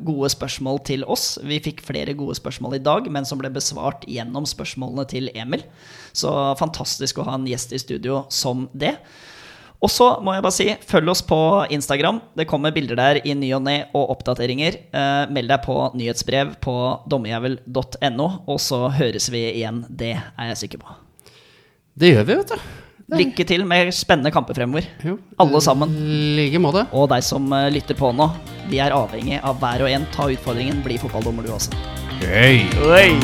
gode spørsmål til oss. Vi fikk flere gode spørsmål i dag, men som ble besvart gjennom spørsmålene til Emil. Så fantastisk å ha en gjest i studio som det. Og så må jeg bare si, følg oss på Instagram. Det kommer bilder der i ny og ne og oppdateringer. Eh, meld deg på nyhetsbrev på dommerjævel.no, og så høres vi igjen. Det er jeg sikker på. Det gjør vi, vet du. Lykke til med spennende kamper fremover. Jo, Alle sammen. like måte. Og deg som eh, lytter på nå. Vi er avhengig av hver og en. Ta utfordringen, bli fotballdommer du også. Hey. Hey.